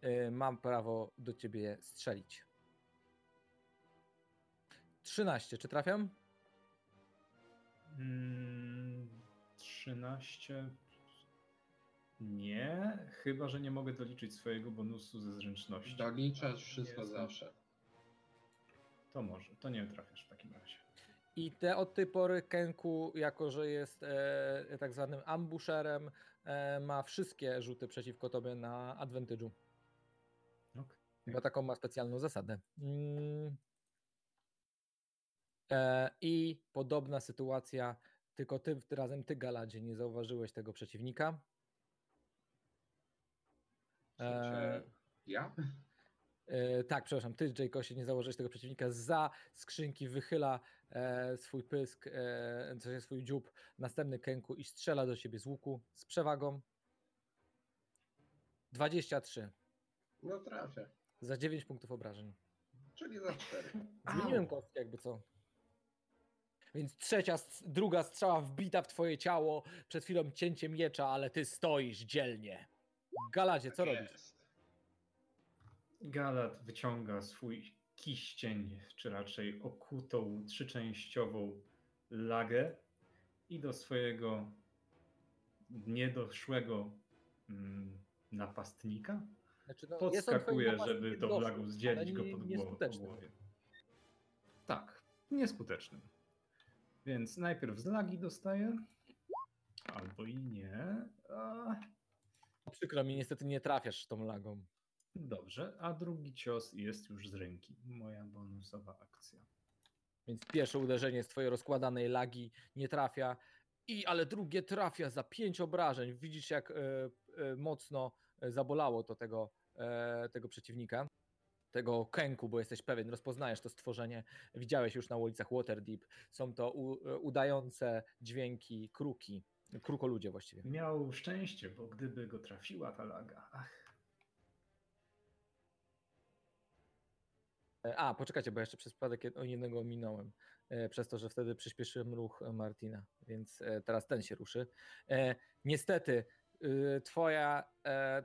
e, mam prawo do ciebie strzelić. 13, czy trafiam? Mm, 13. Nie, chyba że nie mogę doliczyć swojego bonusu ze zręczności. Doliczasz wszystko Jestem- zawsze. To może, to nie trafiasz w takim razie. I te od tej pory Kenku, jako że jest e, tak zwanym ambusherem, e, ma wszystkie rzuty przeciwko tobie na advantage'u. Ok. Bo taką ma specjalną zasadę. Mm. E, I podobna sytuacja, tylko ty razem ty, Galadzie, nie zauważyłeś tego przeciwnika. E, Ja? E, tak, przepraszam, ty, Jacosie, nie założyłeś tego przeciwnika. Za skrzynki wychyla e, swój pysk, e, swój dziób, następny kęku i strzela do siebie z łuku z przewagą. 23 No trafię. za 9 punktów obrażeń. Czyli za 4. Zmieniłem kostkę, jakby co. Więc trzecia, druga strzała wbita w twoje ciało, przed chwilą cięcie miecza, ale ty stoisz dzielnie. Galadzie, co robisz? Galat wyciąga swój kiścień, czy raczej okutą trzyczęściową lagę i do swojego niedoszłego mm, napastnika Znaczy, no, jest podskakuje, żeby tą lagą zdzielić go pod głowie. Tak, nieskutecznym. Więc najpierw z lagi dostaje, albo i nie. A, Przykro mi, niestety nie trafiasz tą lagą. dobrze, a drugi cios jest już z ręki. Moja bonusowa akcja. Więc pierwsze uderzenie z twojej rozkładanej lagi nie trafia, i ale drugie trafia za pięć obrażeń. Widzisz, jak e, e, mocno zabolało to tego, e, tego przeciwnika. Tego kęku, bo jesteś pewien, rozpoznajesz to stworzenie, widziałeś już na ulicach Waterdeep. Są to u, udające dźwięki kruki, krukoludzie właściwie. Miał szczęście, bo gdyby go trafiła ta laga. Ach, E, A, poczekajcie, bo jeszcze przez przypadek jednego ominąłem, e, przez to, że wtedy przyspieszyłem ruch e, Martina, więc teraz ten się ruszy. Niestety, y, twoja,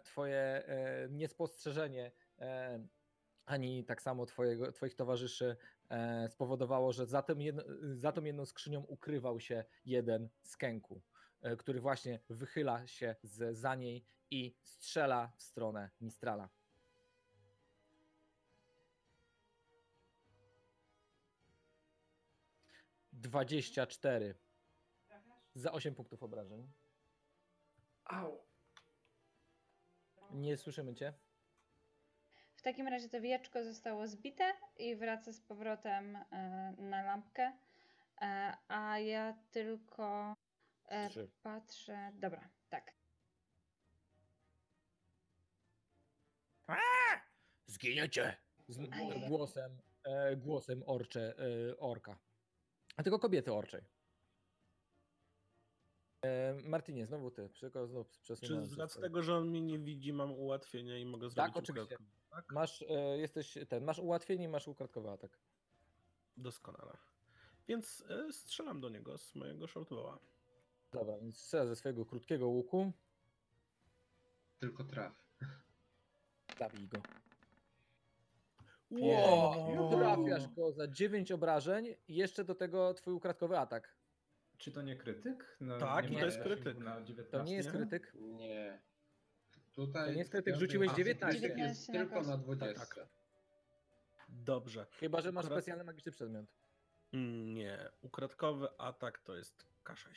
twoje niespostrzeżenie ani tak samo twojego, twoich towarzyszy e, spowodowało, że za, tym jedno, za tą jedną skrzynią ukrywał się jeden z kęku, e, który właśnie wychyla się z, za niej i strzela w stronę Mistrala. Dwadzieścia cztery za 8 punktów obrażeń. au. Nie słyszymy cię. W takim razie to wieczko zostało zbite i wraca z powrotem e, na lampkę. E, a ja tylko e, Trzy. patrzę. Dobra, tak. Zginiecie! Z głosem, e, głosem orcze, e, orka. A tylko kobiety orczej. E, Martinie, znowu ty. Znów Czy przesunąłem z racji tego, że on mnie nie widzi, mam ułatwienia i mogę zrobić oczywiście. ukradkę? Tak? Masz, e, jesteś ten, masz ułatwienie i masz ukradkowy atak. Doskonale. Więc e, strzelam do niego z mojego shortbowa. Dobra, więc strzela ze swojego krótkiego łuku. Tylko traf. Zabij go. Wow! Trafiasz go za 9 obrażeń i jeszcze do tego twój ukradkowy atak. Czy to nie krytyk? No, Tak, i to ma jest zasięgu krytyk. Na 19? To nie jest krytyk. Nie. Tutaj To nie jest krytyk, w rzuciłeś piątej 19. krytyk jest 19 na tylko na kostkę. 20. Tak, tak. Dobrze. Chyba, że masz Ukra- specjalny magiczny przedmiot. Mm, Nie. Ukradkowy atak to jest K6.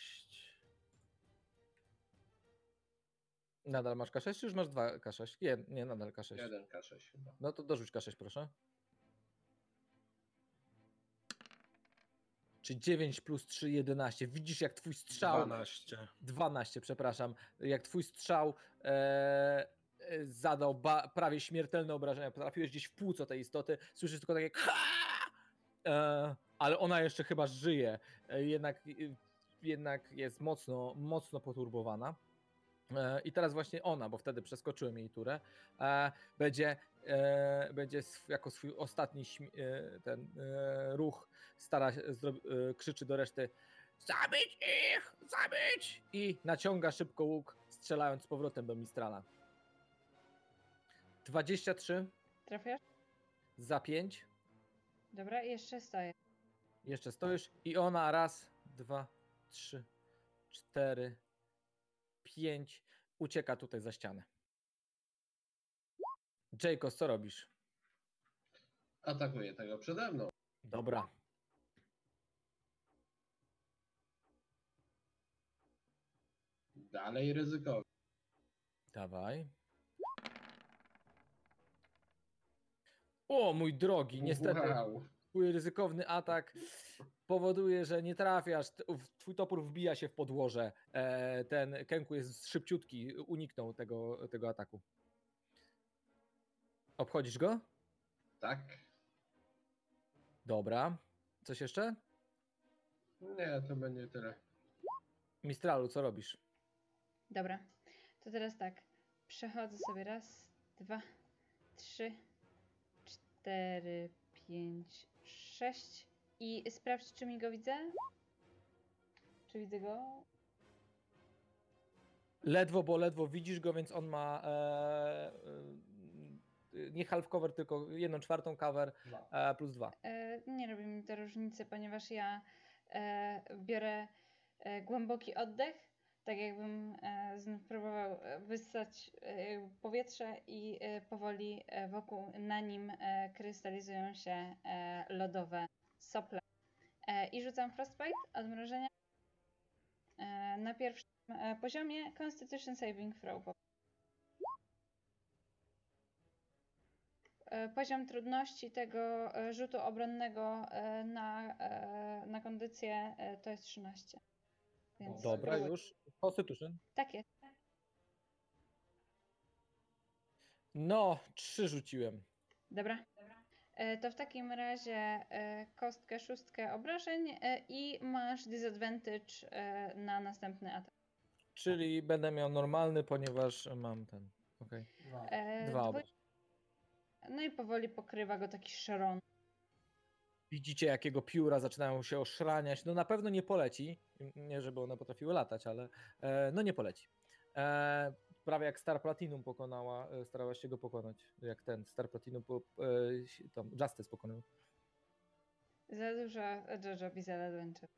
Nadal masz K6, czy już masz 2 K6? Nie, nie, nadal K6. 1 K6 chyba. No to dorzuć K6, proszę. Czy 9 plus 3, 11. Widzisz, jak twój strzał. 12. 12, przepraszam. Jak twój strzał e, e, zadał ba, prawie śmiertelne obrażenia. Trafiłeś gdzieś w płuco tej istoty. Słyszysz tylko takie. E, ale ona jeszcze chyba żyje. E, jednak, e, jednak jest mocno, mocno poturbowana. E, I teraz właśnie ona, bo wtedy przeskoczyłem jej turę, będzie, e, będzie jako swój ostatni e, ten e, ruch stara się, e, krzyczy do reszty zabić ich, zabić i naciąga szybko łuk, strzelając z powrotem do Mistrala. 23 Trafiasz? za 5, Dobra, i jeszcze stoję. jeszcze stoisz i ona raz, dwa, trzy, cztery, pięć, ucieka tutaj za ścianę. Jacobs, co robisz? Atakuje tego przede mną. Dobra. Dalej ryzykowy. Dawaj. O, mój drogi, niestety Wow. twój ryzykowny atak powoduje, że nie trafiasz. Twój topór wbija się w podłoże. E, ten Kenku jest szybciutki, uniknął tego, tego ataku. Obchodzisz go? Tak? Dobra. Coś jeszcze? Nie, to będzie tyle. Mistralu, co robisz? Dobra, to teraz tak. Przechodzę sobie raz, dwa, trzy, cztery, pięć, sześć i sprawdź, czy mi go widzę. Czy widzę go? Ledwo, bo ledwo widzisz go, więc on ma e, e, nie half cover, tylko jedną czwartą cover e, plus dwa. E, nie robi mi to różnicy, ponieważ ja e, biorę głęboki oddech, tak jakbym znów próbował wyssać powietrze i powoli wokół na nim krystalizują się lodowe sople. I rzucam Frostbite, odmrożenia na pierwszym poziomie Constitution Saving Throw. Poziom trudności tego e, rzutu obronnego e, na, e, na kondycję e, to jest 13. Więc Dobra, próbuj. już. Constitution. Tak jest. No, trzy rzuciłem. Dobra. E, To w takim razie e, kostkę, szóstkę obrażeń e, i masz disadvantage e, na następny atak. Czyli będę miał normalny, ponieważ mam ten. E, Dwa dwój- obrażenia. No i powoli pokrywa go taki szaron. Widzicie, jakiego pióra zaczynają się oszraniać. No na pewno nie poleci. Nie, żeby one potrafiły latać, ale e, no nie poleci. E, prawie jak Star Platinum pokonała, e, starałaś się go pokonać. Jak ten Star Platinum, po, e, tam Justice pokonał. Za dużo Jojo Bizarre Adventure.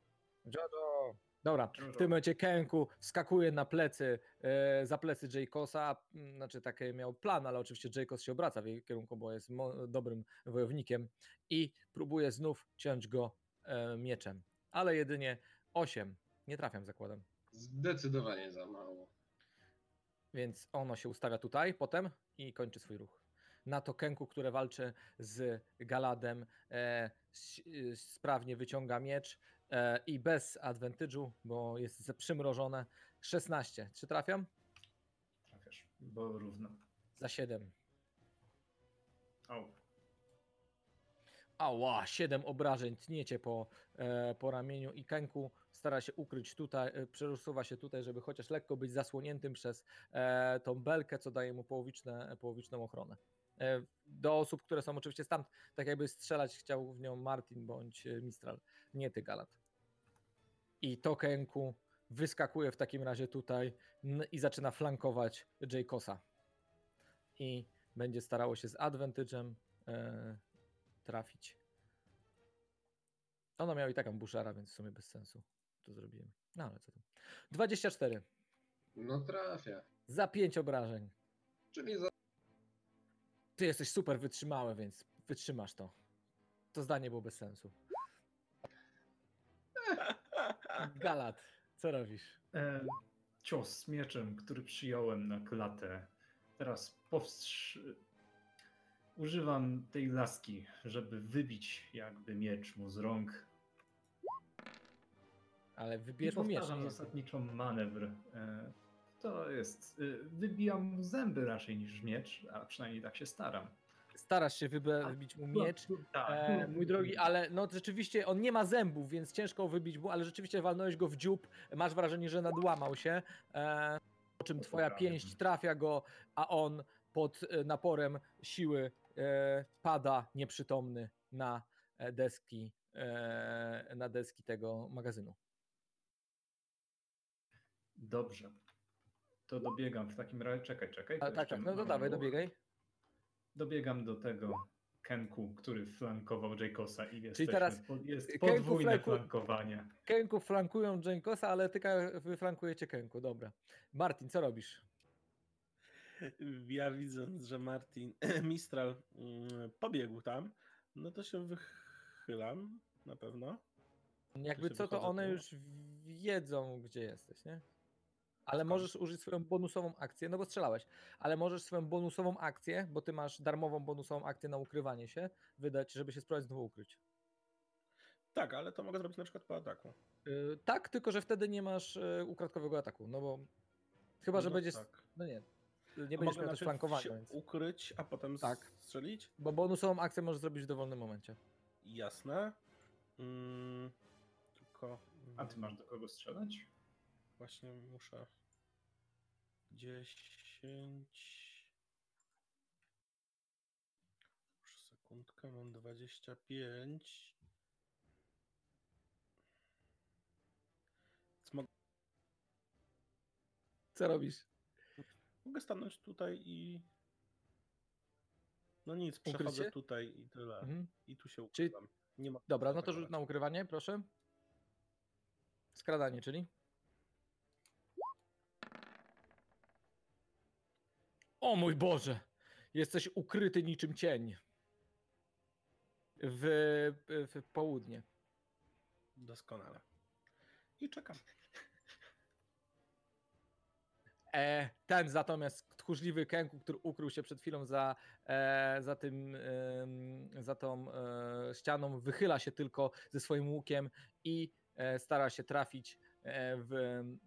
Jojo! Dobra, w Jojo. tym momencie Kenku skakuje na plecy, e, za plecy Jaykosa, m, znaczy taki miał plan, ale oczywiście Jaykos się obraca w jej kierunku, bo jest dobrym wojownikiem i próbuje znów ciąć go e, mieczem, ale jedynie 8, nie trafiam zakładam, Zdecydowanie za mało. więc ono się ustawia tutaj potem i kończy swój ruch. Na to Kenku, które walczy z Galadem, e, y, sprawnie wyciąga miecz e, i bez advantage'u, bo jest za- przymrożone. 16. Czy trafiam? Trafiasz, bo równo. Za 7. Au. Ała, 7 obrażeń tniecie po, e, po ramieniu i Kenku stara się ukryć tutaj, e, przesuwa się tutaj, żeby chociaż lekko być zasłoniętym przez e, tą belkę, co daje mu połowiczne, połowiczną ochronę. E, do osób, które są oczywiście stamtąd, tak jakby strzelać chciał w nią Martin bądź e, Mistral, nie ty Galat. I to Kenku wyskakuje w takim razie tutaj i zaczyna flankować Jaykosa. I będzie starało się z advantage'em e, trafić. Ono miało i tak ambushara, więc w sumie bez sensu to zrobiłem. No ale co tam. 24 No trafia. za 5 obrażeń. Czyli za... Ty jesteś super wytrzymały, więc wytrzymasz to. To zdanie było bez sensu. *laughs* Galat, co robisz? E, cios mieczem, który przyjąłem na klatę. Teraz powstrz... Używam tej laski, żeby wybić jakby miecz mu z rąk. Ale wybierz mu miecz. powtarzam nie? zasadniczo manewr. E, to jest... e, Wybijam mu zęby raczej niż miecz, a przynajmniej tak się staram. Starasz się wybe- wybić mu miecz. Tak. E, mój drogi, ale no rzeczywiście on nie ma zębów, więc ciężko wybić mu, ale rzeczywiście walnąłeś go w dziób, masz wrażenie, że nadłamał się, e, po czym twoja pięść trafia go, a on pod e, naporem siły e, pada nieprzytomny na e, deski, e, na deski tego magazynu. Dobrze. To dobiegam w takim razie. Czekaj, czekaj. A, tak, tak, no to dawaj, dobiegaj. Dobiegam do tego Kenku, który flankował Jaykosa i jest, teraz jest Kenku podwójne flanku- flankowanie. Kenku flankują Jenkosa, ale ty Ka- wy flankujecie Kenku, dobra. Martin, co robisz? Ja widząc, że Martin, *clears throat* Mistral mm, pobiegł tam, no to się wychylam na pewno. Jakby co, to one już wiedzą, gdzie jesteś, nie? Ale Skąd? możesz użyć swoją bonusową akcję, no bo strzelałeś, ale możesz swoją bonusową akcję, bo ty masz darmową bonusową akcję na ukrywanie się, wydać, żeby się spróbować znowu ukryć. Tak, ale to mogę zrobić na przykład po ataku. Yy, tak, tylko że wtedy nie masz yy, ukradkowego ataku, no bo chyba, że No będziesz, tak. no nie, nie A będziesz miał też flankowania, więc, ukryć, a potem Tak. strzelić? bo bonusową akcję możesz zrobić w dowolnym momencie. Jasne. Mm, tylko A ty masz do kogo strzelać? Właśnie muszę 10 Już sekundkę, mam 25 Więc mo- Co robisz? Mogę stanąć tutaj i no nic, przechodzę tutaj i tyle. Mhm. I tu się Czyli- ukrywam. Nie ma Dobra, no to rzut na ukrywanie, proszę. Skradanie, czyli? O mój Boże! Jesteś ukryty niczym cień. W, w południe. Doskonale. I czekam. E, ten natomiast tchórzliwy Kenku, który ukrył się przed chwilą za, e, za tym, em, za tą e, ścianą, wychyla się tylko ze swoim łukiem i e, stara się trafić e, w,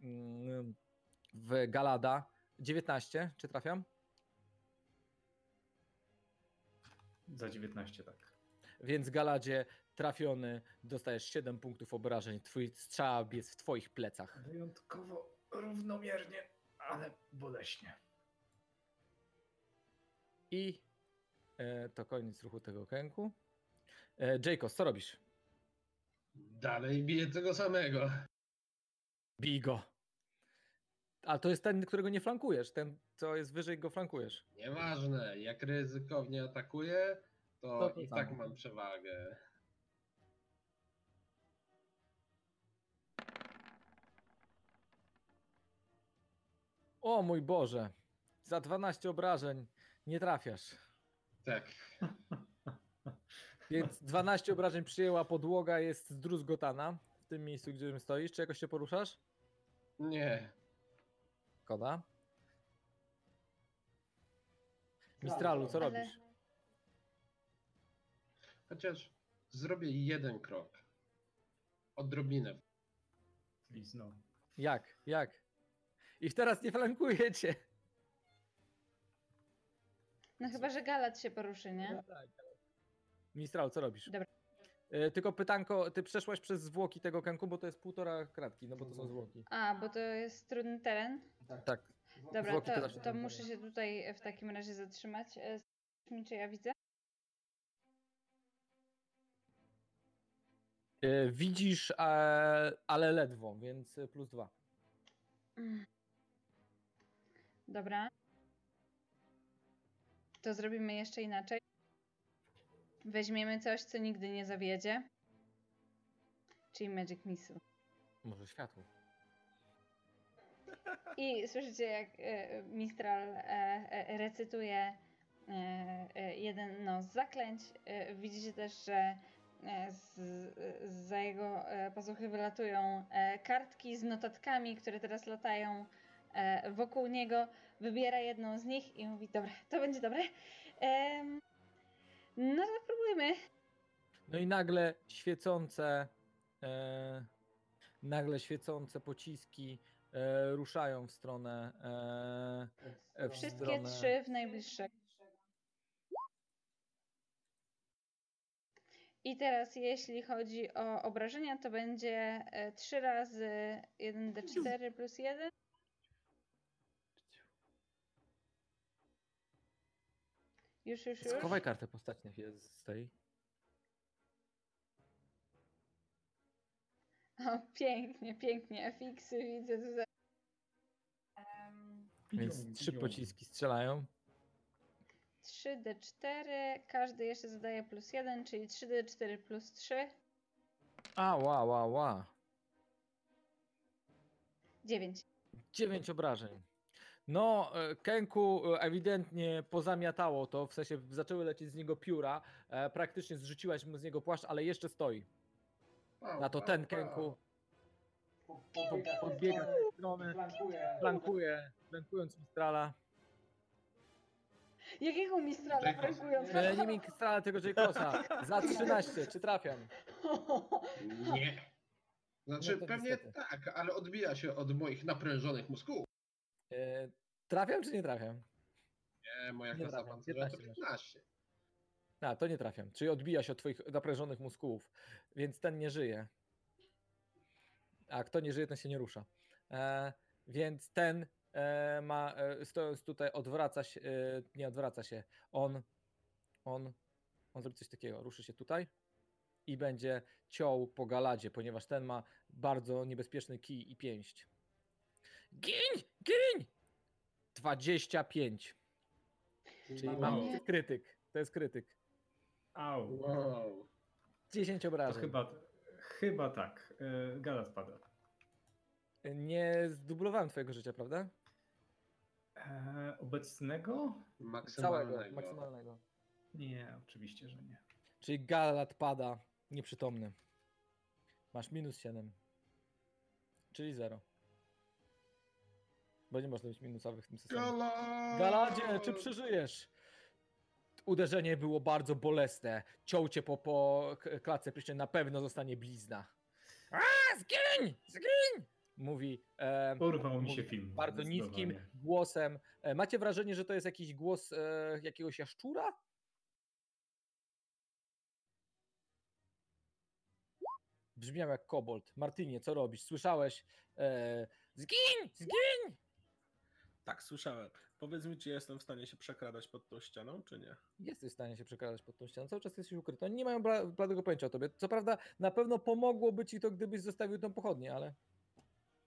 mm, w Galada. 19, czy trafiam? Za 19, tak. Więc Galadzie trafiony, dostajesz 7 punktów obrażeń. Twój strzał jest w twoich plecach. Wyjątkowo równomiernie, ale boleśnie. I e, to koniec ruchu tego kęku. E, Jayko, co robisz? Dalej bije tego samego. Bij go. Ale to jest ten, którego nie flankujesz. Ten, co jest wyżej, go flankujesz. Nieważne, jak ryzykownie atakuję, to To to i tak samo. mam przewagę. O mój Boże. Za 12 obrażeń nie trafiasz. Tak. *laughs* Więc 12 obrażeń przyjęła podłoga, jest zdruzgotana w tym miejscu, gdzie stoisz. Czy jakoś się poruszasz? Nie. Koda. Mistralu, co Ale- robisz? Chociaż zrobię jeden krok. Odrobinę. Lizno. Jak? Jak? I teraz nie flankujecie. No chyba, że Galat się poruszy, nie? Mistral, co robisz? Dobra. E, tylko pytanko, ty przeszłaś przez zwłoki tego kęku, bo to jest półtora kratki, no bo to są zwłoki. A, bo to jest trudny teren. Tak. Dobra, Zwłoki to to, muszę się tutaj w takim razie zatrzymać. E, mi, Czy ja widzę? E, widzisz, e, ale ledwo, więc e, plus dwa. Dobra. To zrobimy jeszcze inaczej. Weźmiemy coś, co nigdy nie zawiedzie. Czyli Magic Missile. Może światło. I słyszycie, jak e, Mistral e, e, recytuje jeden no, z zaklęć. Widzicie też, że z, za jego pazuchy wylatują kartki z notatkami, które teraz latają wokół niego. Wybiera jedną z nich i mówi: Dobra, to będzie dobre. Em, no spróbujmy. No i nagle świecące, e, nagle świecące pociski e, ruszają w stronę. E, e, w Wszystkie stronę... trzy w najbliższej. I teraz, jeśli chodzi o obrażenia, to będzie 3 razy 1d4 plus 1. Już, już, już. Schowaj kartę postać, niech jest stoi. O, pięknie, pięknie. FX-y widzę tutaj. Em, Więc trzy pociski strzelają. 3d4, każdy jeszcze zadaje plus 1, czyli 3d4 plus 3, A, ła, ła, ła. 9. Dziewięć obrażeń. No, e, Kenku e, ewidentnie pozamiatało to, w sensie zaczęły lecieć z niego pióra, e, praktycznie zrzuciłaś mu z niego płaszcz, ale jeszcze stoi. Na to ten. Kenku po- podbiega z tej strony, flankuje, flankując Mistrala. Jakiego mistrala? E, Nie Mistrala, tylko Jaykosa. Za *laughs* 13, czy trafiam? Nie. Znaczy, No pewnie niestety. tak, ale odbija się od moich naprężonych mózgów. E, Trafiam, czy nie trafiam? Nie, moja Nie klasa pancerza to 15 masz. 15. A, to nie trafiam. Czyli odbija się od twoich naprężonych muskułów, więc ten nie żyje. A kto nie żyje, ten się nie rusza. E, więc ten e, ma, e, stojąc tutaj, odwraca się, e, nie odwraca się. On, on, on zrobi coś takiego. Ruszy się tutaj i będzie ciął po galadzie, ponieważ ten ma bardzo niebezpieczny kij i pięść. Gin! Gin! 25. Czyli Wow. mam krytyk. To jest krytyk. Au. Wow. 10 To obrażeń. chyba, chyba tak. E, Gala spada. Nie zdublowałem twojego życia, prawda? E, obecnego? Maksymalnego. Całego, maksymalnego. Nie, oczywiście, że nie. Czyli Galat pada nieprzytomny. Masz minus 7. Czyli 0. Bo nie można mieć minusowych w tym systemie. Gala! Galadzie, czy przeżyjesz? Uderzenie było bardzo bolesne. Ciął cię po, po klatce pierścień, na pewno zostanie blizna. A, zgiń! Zgiń! Mówi, e, Porwał mi się film. bardzo niskim głosem. E, macie wrażenie, że to jest jakiś głos e, jakiegoś jaszczura? Brzmiał jak kobold. Martynie, co robisz? Słyszałeś? E, zgiń! Zgiń! Tak, słyszałem. Powiedz mi, czy jestem w stanie się przekradać pod tą ścianą, czy nie? Jesteś w stanie się przekradać pod tą ścianą. Cały czas jesteś ukryty. Oni nie mają bla- bladego pojęcia o tobie. Co prawda, na pewno pomogłoby ci to, gdybyś zostawił tą pochodnię, ale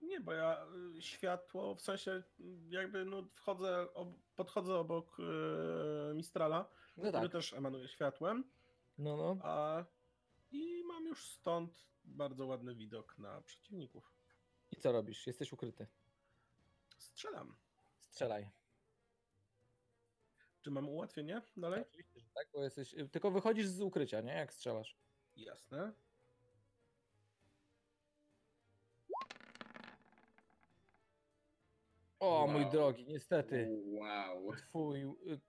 Nie, bo ja y, światło, w sensie jakby no wchodzę, ob, podchodzę obok y, Mistrala, no który tak. też emanuje światłem, No, no. a i mam już stąd bardzo ładny widok na przeciwników. I co robisz? Jesteś ukryty. Strzelam. Strzelaj. Czy mam ułatwienie dalej? Oczywiście, że tak, bo jesteś. Tylko wychodzisz z ukrycia, nie? Jak strzelasz. Jasne. O, mój Wow. drogi, niestety. Wow. Twój,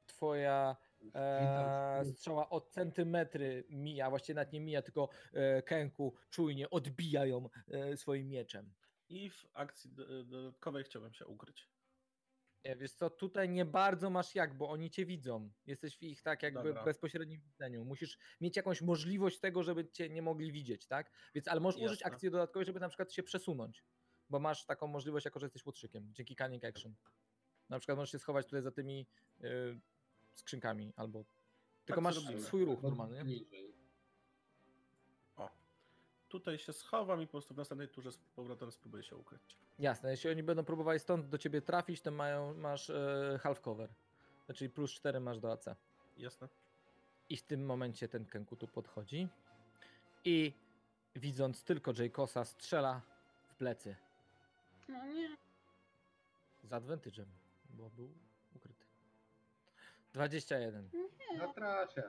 twoja e, strzała o centymetry mija, właściwie nawet nie mija, tylko e, kęku czujnie odbija ją e, swoim mieczem. I w akcji do- dodatkowej chciałbym się ukryć. Nie, wiesz co, tutaj nie bardzo masz jak, bo oni cię widzą. Jesteś w ich tak jakby Dobra. bezpośrednim widzeniu. Musisz mieć jakąś możliwość tego, żeby cię nie mogli widzieć, tak? Więc, ale możesz użyć Jasne. akcji dodatkowej, żeby na przykład się przesunąć, bo masz taką możliwość, jako że jesteś łotrzykiem, dzięki Cunning Action. Na przykład możesz się schować tutaj za tymi y, skrzynkami, albo tylko masz zrobimy. swój ruch normalny, nie? Niżej. Tutaj się schowam i po prostu w następnej turze z powrotem spróbuję się ukryć. Jasne, jeśli oni będą próbowali stąd do ciebie trafić, to mają, masz e, half cover, czyli plus 4 masz do AC. Jasne? I w tym momencie ten Kenku tu podchodzi i widząc tylko Jaykosa strzela w plecy No nie. z advantage'em, bo był ukryty. 21 Na trasie.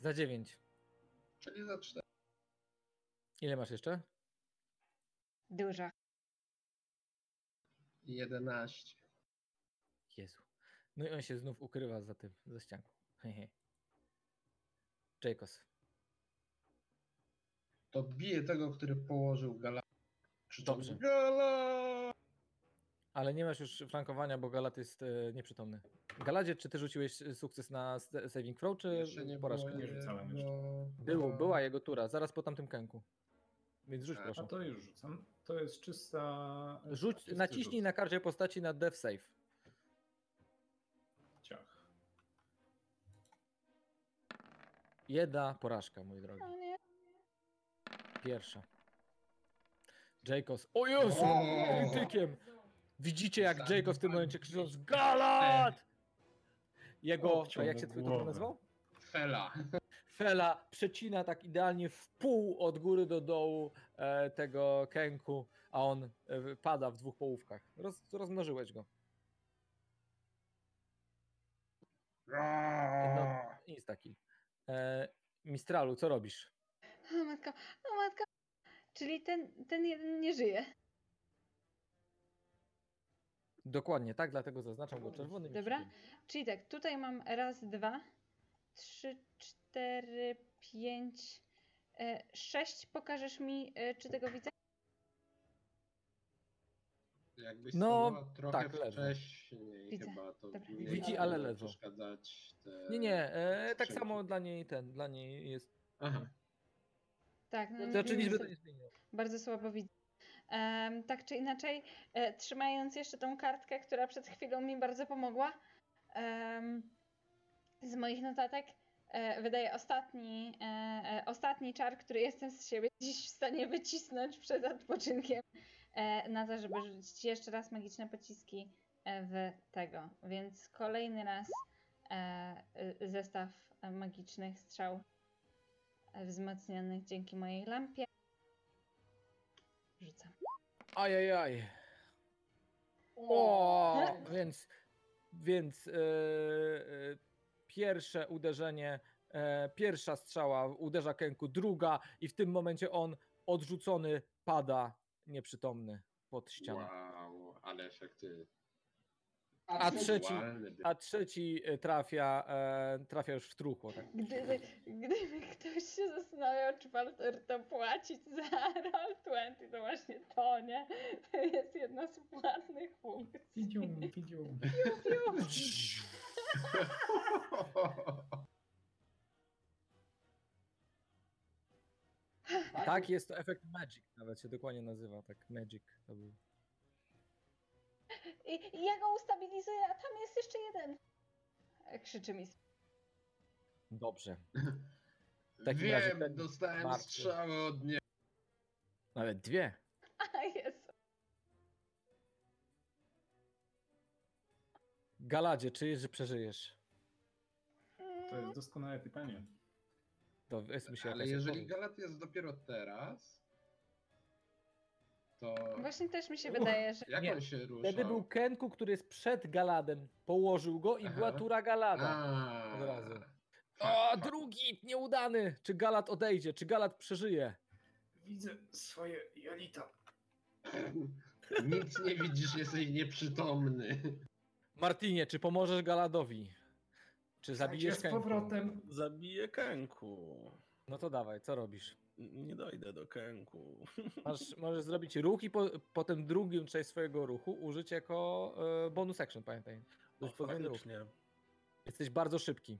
za 9. Czyli za 4. Ile masz jeszcze? Duża. 11. Jezu. No i on się znów ukrywa za tym, za ścianką. Hehe. Jaykos. To bije tego, który położył gala. Krzyczą, Dobrze. Gala! Ale nie masz już flankowania, bo Galat jest e, nieprzytomny. Galadzie, czy ty rzuciłeś e, sukces na saving throw, czy Jeszcze nie porażkę? było Nie rzucałem jeszcze. jego- Był, była jego tura, zaraz po tamtym kęku. Więc rzuć A, proszę. A to już rzucam. To jest czysta. Rzuć, czysty naciśnij rzut. na karcie postaci na death save. Ciach. Jedna porażka, mój drogi. No nie. Pierwsza. Jacobs. O Jezu! O! Krytykiem! Widzicie jak Jacob w tym momencie krzycząc. Galat! Jego, Obciął jak się twój to nazywał? Fela. Fela przecina tak idealnie w pół od góry do dołu e, tego kęku, a on e, pada w dwóch połówkach. Roz, rozmnożyłeś go. No, nic taki. E, Mistralu, co robisz? O matka, o matka. Czyli ten, ten jeden nie żyje. Dokładnie, tak, dlatego zaznaczam go czerwonym. Dobra. Czyli tak, tutaj mam raz, dwa, trzy, cztery, pięć, e, sześć. Pokażesz mi, e, czy tego widzę? Jakbyś No, trochę tak, wcześniej Widzę. chyba, to Dobra. nie Widzi, ale przeszkadzać te... Nie, nie, e, tak samo dla niej ten, dla niej jest. Aha. Tak, no To znaczy nie- liczby to nie zmieniło. bardzo słabo widzę. Em, tak czy inaczej, e, trzymając jeszcze tą kartkę, która przed chwilą mi bardzo pomogła, em, z moich notatek wydaje ostatni, e, e, ostatni czar, który jestem z siebie dziś w stanie wycisnąć przed odpoczynkiem, e, na to, żeby rzucić jeszcze raz magiczne pociski e, w tego. Więc kolejny raz e, y, zestaw e, magicznych strzał e, wzmocnionych dzięki mojej lampie. Rzucam. Ajajaj. O, więc, więc e, e, pierwsze uderzenie, e, pierwsza strzała uderza Kenku, druga i w tym momencie on odrzucony pada nieprzytomny pod ścianę. Wow, ale efekty. A trzeci, a trzeci e, trafia, e, trafia już w truchło. Tak. Gdyby, gdyby ktoś się zastanawiał, czy warto płacić za Roll20, to właśnie to, nie? To jest jedna z płatnych funkcji. Pidzium, pidzium. Tak *laughs* Tak, jest to efekt Magic, nawet się dokładnie nazywa, tak, Magic to był. I, I ja go ustabilizuję, a tam jest jeszcze jeden. Krzyczy mi. Dobrze. *laughs* W takim razie Wiem, ten dostałem martwy. strzałę od niej. Nawet dwie. Galadzie, czy jest, że przeżyjesz? To jest doskonałe pytanie. To jest mi się Ale jeżeli odpowiedź. Galat jest dopiero teraz, to Właśnie też mi się Uch, wydaje, że. jak nie. on się rusza? Wtedy był Kenku, który jest przed Galadem. Położył go i Aha. była tura Galada. A, od razu. O, drugi nieudany! Czy Galad odejdzie? Czy Galad przeżyje? Widzę swoje jelita. *laughs* Nic nie widzisz, jesteś nieprzytomny. Martinie, czy pomożesz Galadowi? Czy zabijesz z Kenku? powrotem. Zabiję Kenku. No to dawaj, co robisz? Nie dojdę do Kenku. *laughs* Masz, możesz zrobić ruch i po, potem drugą część swojego ruchu użyć jako e, bonus action, pamiętaj. O, podwójny ruch. faktycznie. Jesteś bardzo szybki.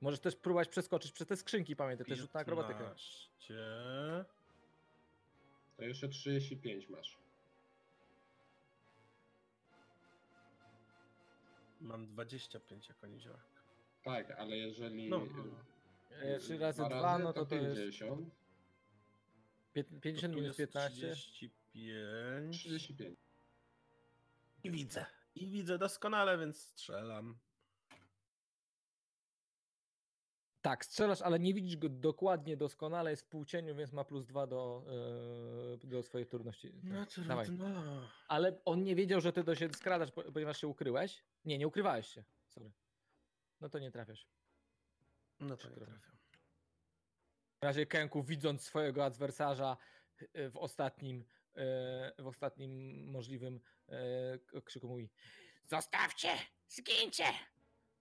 Możesz też próbować przeskoczyć przez te skrzynki, pamiętaj, też rzut na akrobatykę. 15. To jeszcze 35 masz. Mam 25 jako niziołek. Tak, ale jeżeli. No. E, Trzy razy dwa dwa, no to to jest 50, pię- 50 To tu minus jest 15. 35. 35. I widzę. I widzę doskonale, więc strzelam. Tak, strzelasz, ale nie widzisz go dokładnie, doskonale, jest w półcieniu, więc ma plus dwa do, e, do swojej trudności. No Tak, Dawaj. trudno. Ale on nie wiedział, że ty do się skradasz, po- ponieważ się ukryłeś. Nie, nie ukrywałeś się. Sorry. No to nie trafiasz. No to nie trafiam. W razie Kenku, widząc swojego adwersarza e, w ostatnim, e, w ostatnim możliwym krzyku mówi Zostawcie! Zgincie!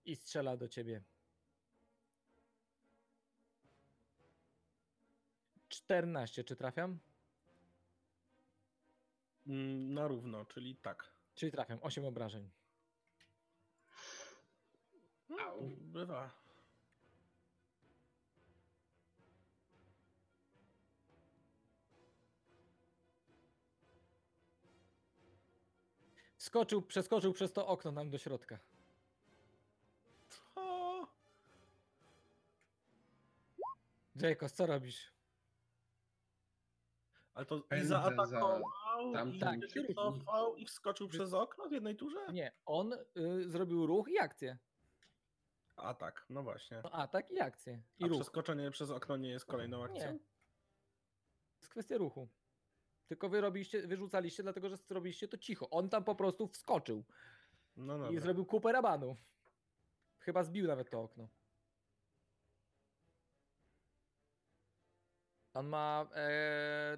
I strzela do ciebie. 14, czy trafiam? Mm, Na równo, czyli tak. Czyli trafiam, 8 obrażeń. Au. Bywa. Skoczył, przeskoczył przez to okno nam do środka. Co? Jacobs, co robisz? Ale to i zaatakował, tamtym i Tak. się cofał i wskoczył przez okno w jednej turze? Nie, on y, zrobił ruch i akcję. A tak, no właśnie. No, atak i akcję. I A ruch. przeskoczenie przez okno nie jest kolejną akcją? Nie. To jest kwestia ruchu. Tylko wy robiliście, wyrzucaliście, dlatego że zrobiliście to cicho. On tam po prostu wskoczył No i dobra. zrobił kupę rabanu. Chyba zbił nawet to okno. On ma e,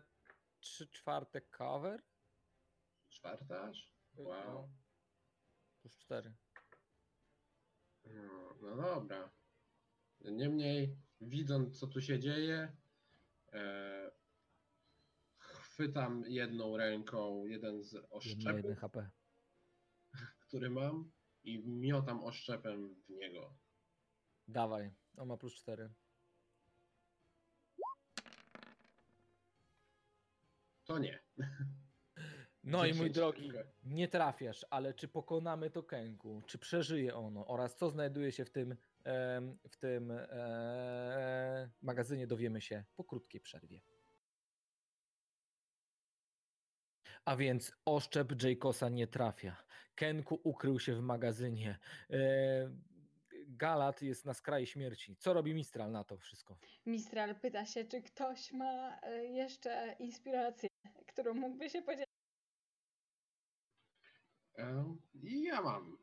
3 czwarte cover. Czwarta aż? Wow. No, Plus 4. No, no dobra. Niemniej, widząc co tu się dzieje, e, chwytam jedną ręką jeden z Jeden oszczepów, HP. który mam i miotam oszczepem w niego. Dawaj, on ma plus 4. To nie. No i mój 10 drogi, nie trafiasz, ale czy pokonamy to Kenku? Czy przeżyje ono? Oraz co znajduje się w tym, w tym e, magazynie dowiemy się po krótkiej przerwie. A więc oszczep Jacosa nie trafia. Kenku ukrył się w magazynie. E, Galat jest na skraju śmierci. Co robi Mistral na to wszystko? Mistral pyta się, czy ktoś ma e, jeszcze inspirację, którą mógłby się podzielić. E, I ja mam.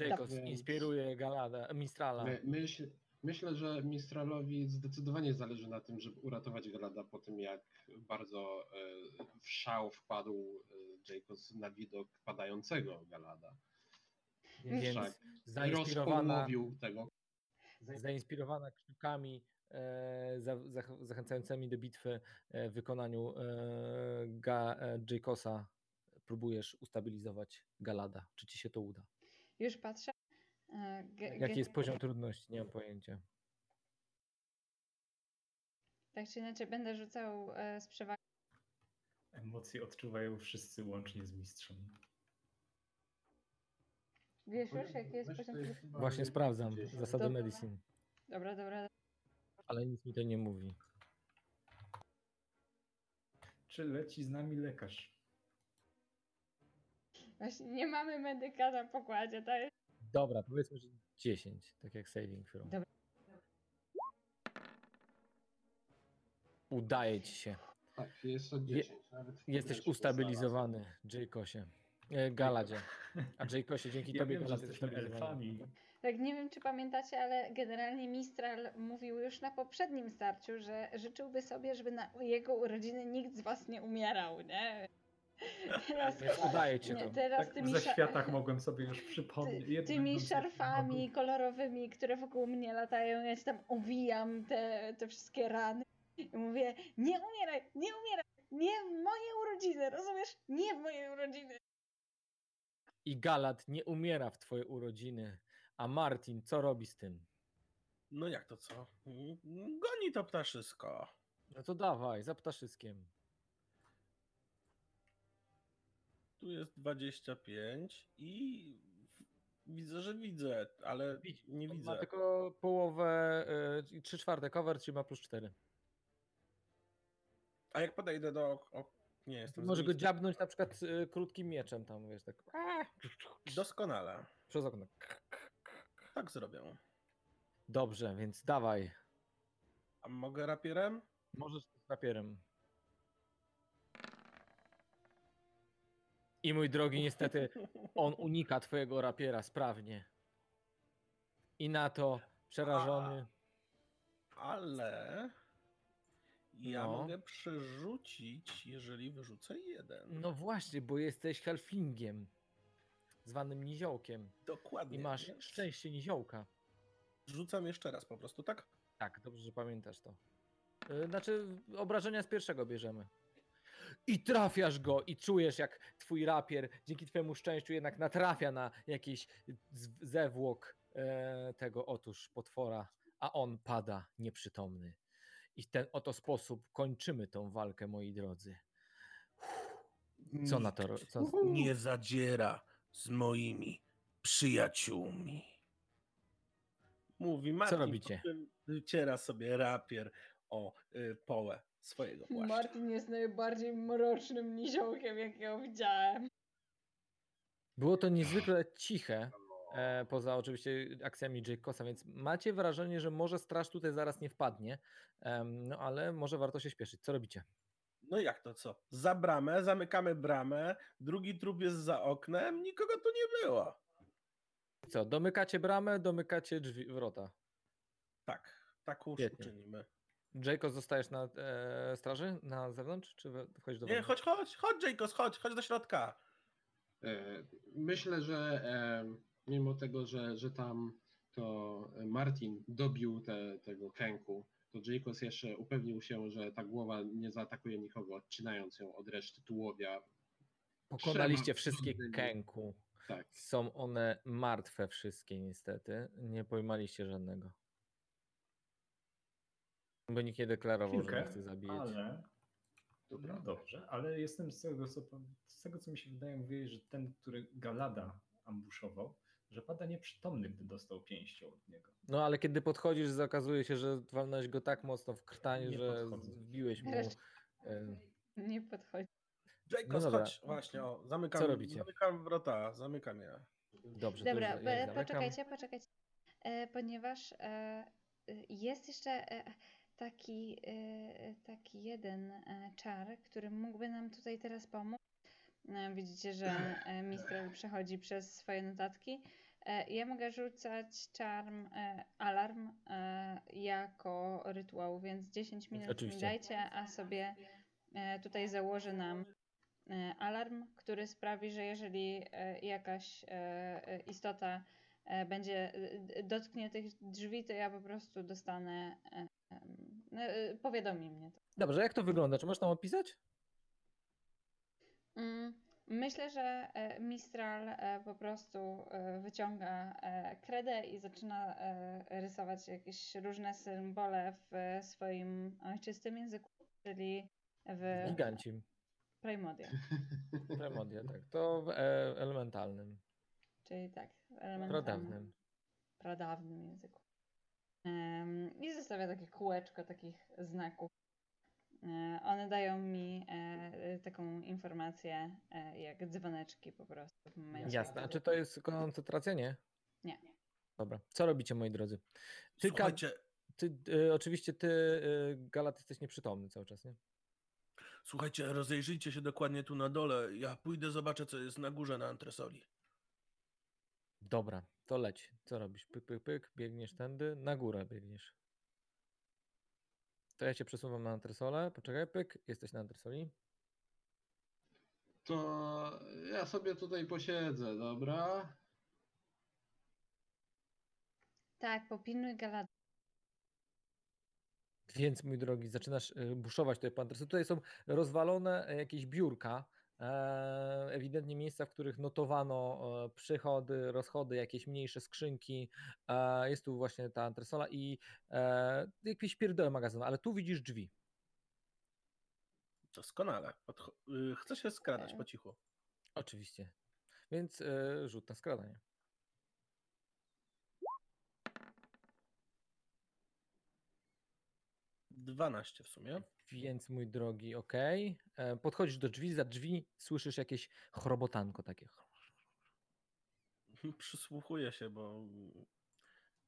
Jacobs inspiruje Galada, Mistrala. My, myśl, myślę, że Mistralowi zdecydowanie zależy na tym, żeby uratować Galada po tym, jak bardzo e, w szał wpadł e, Jacobs na widok padającego Galada. Więc Wszak zainspirowana, tego. zainspirowana krzykami zachęcającymi do bitwy e, w wykonaniu e, Ga, e, Jacosa próbujesz ustabilizować Galada. Czy ci się to uda? Już patrzę. E, ge- Jaki jest poziom trudności? Nie mam pojęcia. Tak czy inaczej będę rzucał e, z przewagi. Emocje odczuwają wszyscy łącznie z mistrzem. Wiesz już, jaki jest poziom trudności? Właśnie sprawdzam 10. zasady Dobra. medicine, Dobra, dobra. Ale nic mi to nie mówi. Czy leci z nami lekarz? Właśnie nie mamy medyka na pokładzie, to jest... Dobra, powiedzmy, że 10, tak jak saving throw. Dobra. Udaje ci się. Tak, jest to 10. Nawet w Jesteś ustabilizowany, Jaykosie. E, Galadzie. A Jaykosie, dzięki Ja tobie wiem, że Galad jest jesteśmy elfami. Tak, nie wiem czy pamiętacie, ale generalnie Mistral mówił już na poprzednim starciu, że życzyłby sobie, żeby na jego urodziny nikt z was nie umierał, nie? *laughs* Teraz, udaje ci nie, to. teraz Tak tymi, w sza- zaświatach mogłem sobie już przypomnieć. ty, tymi szarfami kolorowymi, które wokół mnie latają, ja się tam owijam te, te wszystkie rany i mówię, nie umieraj, nie umieraj, nie w moje urodziny, rozumiesz? Nie w moje urodziny. I Galad nie umiera w twoje urodziny. A Martin, co robi z tym? No jak to co? Goni to ptaszysko. No to dawaj, za ptaszyskiem. Tu jest 25 i widzę, że widzę, ale nie widzę. Ma tylko połowę, y, 3 czwarte cover, czyli ma plus 4. A jak podejdę do... O, nie jestem Może go dziabnąć na przykład y, krótkim mieczem tam, wiesz, tak Doskonale. przez okno. Tak zrobię. Dobrze, więc dawaj. A mogę rapierem? Możesz z papierem. I mój drogi, niestety, *laughs* on unika twojego rapiera sprawnie. I na to przerażony. Ale ja No. mogę przerzucić, jeżeli wyrzucę jeden. No właśnie, bo jesteś halflingiem, zwanym niziołkiem. Dokładnie. I masz więc szczęście niziołka. Rzucam jeszcze raz po prostu, tak? Tak, dobrze, że pamiętasz to. Y, Znaczy, obrażenia z pierwszego bierzemy. I trafiasz go, i czujesz, jak twój rapier dzięki twojemu szczęściu jednak natrafia na jakiś zewłok e, tego otóż potwora, a on pada nieprzytomny. I w ten oto sposób kończymy tą walkę, moi drodzy. Co na to? Co, Nie zadziera z moimi przyjaciółmi. Mówi Martin, robicie? po czym Wyciera sobie rapier o y, połę swojego płaszcza. Martin jest najbardziej mrocznym niziołkiem, jakiego widziałem. Było to niezwykle ciche, e, poza oczywiście akcjami Jacosa, więc macie wrażenie, że może straż tutaj zaraz nie wpadnie, no ale może warto się śpieszyć. Co robicie? No jak to co? Za bramę, zamykamy bramę, drugi trup jest za oknem, nikogo tu nie było. Co, domykacie bramę, domykacie drzwi, wrota. Tak, tak już Świetnie. uczynimy. Zostajesz na e, straży, na zewnątrz, czy wchodzisz do Nie, chodź, chodź, chodź Jacobs, chodź, chodź do środka. E, Myślę, że e, mimo tego, że, że tam to Martin dobił te, tego kęku, to Jacobs jeszcze upewnił się, że ta głowa nie zaatakuje nikogo, odcinając ją od reszty tułowia. Pokonaliście trzema wszystkie kęku. Tak. Są one martwe wszystkie niestety. Nie pojmaliście żadnego. Bo nikt nie deklarował, że nie chce zabijać. ale Dobra. no dobrze, ale jestem z tego, co, z tego, co mi się wydaje, mówię, że ten, który Galada ambuszował, że pada nieprzytomny, gdy dostał pięścią od niego. No ale kiedy podchodzisz, okazuje się, że walnąłeś go tak mocno w krtanie, Nie że wbiłeś mu. E, Nie podchodzi. Jacobs, No chodź, właśnie, o, zamykam, Co robicie? zamykam wrota, zamykam je. Dobrze, to Dobra, już ja zamykam. poczekajcie, poczekajcie. E, ponieważ e, jest jeszcze taki, e, taki jeden czar, który mógłby nam tutaj teraz pomóc. E, widzicie, że e, Mistral przechodzi przez swoje notatki. E, ja mogę rzucać czarm alarm jako rytuał, więc 10 minut Oczywiście. mi dajcie, a sobie tutaj założę nam alarm, który sprawi, że jeżeli jakaś istota będzie dotknie tych drzwi, to ja po prostu dostanę, powiadomi mnie to. Dobrze, jak to wygląda? Czy możesz nam opisać? Mm, Myślę, że e, Mistral e, po prostu e, wyciąga kredę i zaczyna rysować jakieś różne symbole w swoim ojczystym języku, czyli w Gigancim. Primodia. *laughs* Premodia, tak. To w elementalnym. Czyli tak, w elementarnym, Pradawnym. pradawnym języku. I zostawia takie kółeczko takich znaków. E, one dają mi e, taką informację, e, jak dzwoneczki po prostu w momencie. Jasne. A czy to jest koncentracja? Nie. Nie. Dobra. Co robicie, moi drodzy? Ty, Słuchajcie, ty y, oczywiście ty, y, Galat, jesteś nieprzytomny cały czas, nie? słuchajcie, rozejrzyjcie się dokładnie tu na dole. Ja pójdę, zobaczę, co jest na górze na antresoli. Dobra, to leć. Co robisz? Pyk, pyk, pyk, biegniesz tędy, na górę biegniesz. To ja cię przesuwam na antresolę. Poczekaj, pyk, jesteś na antresoli. To ja sobie tutaj posiedzę, dobra? Tak, popilnuj Galada. Więc, mój drogi, zaczynasz y, buszować tutaj po antresolu. Tutaj są rozwalone e, jakieś biurka, ewidentnie miejsca, w których notowano e, przychody, rozchody, jakieś mniejsze skrzynki. E, jest tu właśnie ta antresola i e, jakieś pierdoły magazynu, ale tu widzisz drzwi. Doskonale. Podcho- y, chcę się skradać E. po cichu. Oczywiście. Więc e, rzut na skradanie. Dwanaście w sumie. Więc mój drogi, okej. E, Podchodzisz do drzwi, za drzwi słyszysz jakieś chrobotanko takie. *laughs* Przysłuchuję się, bo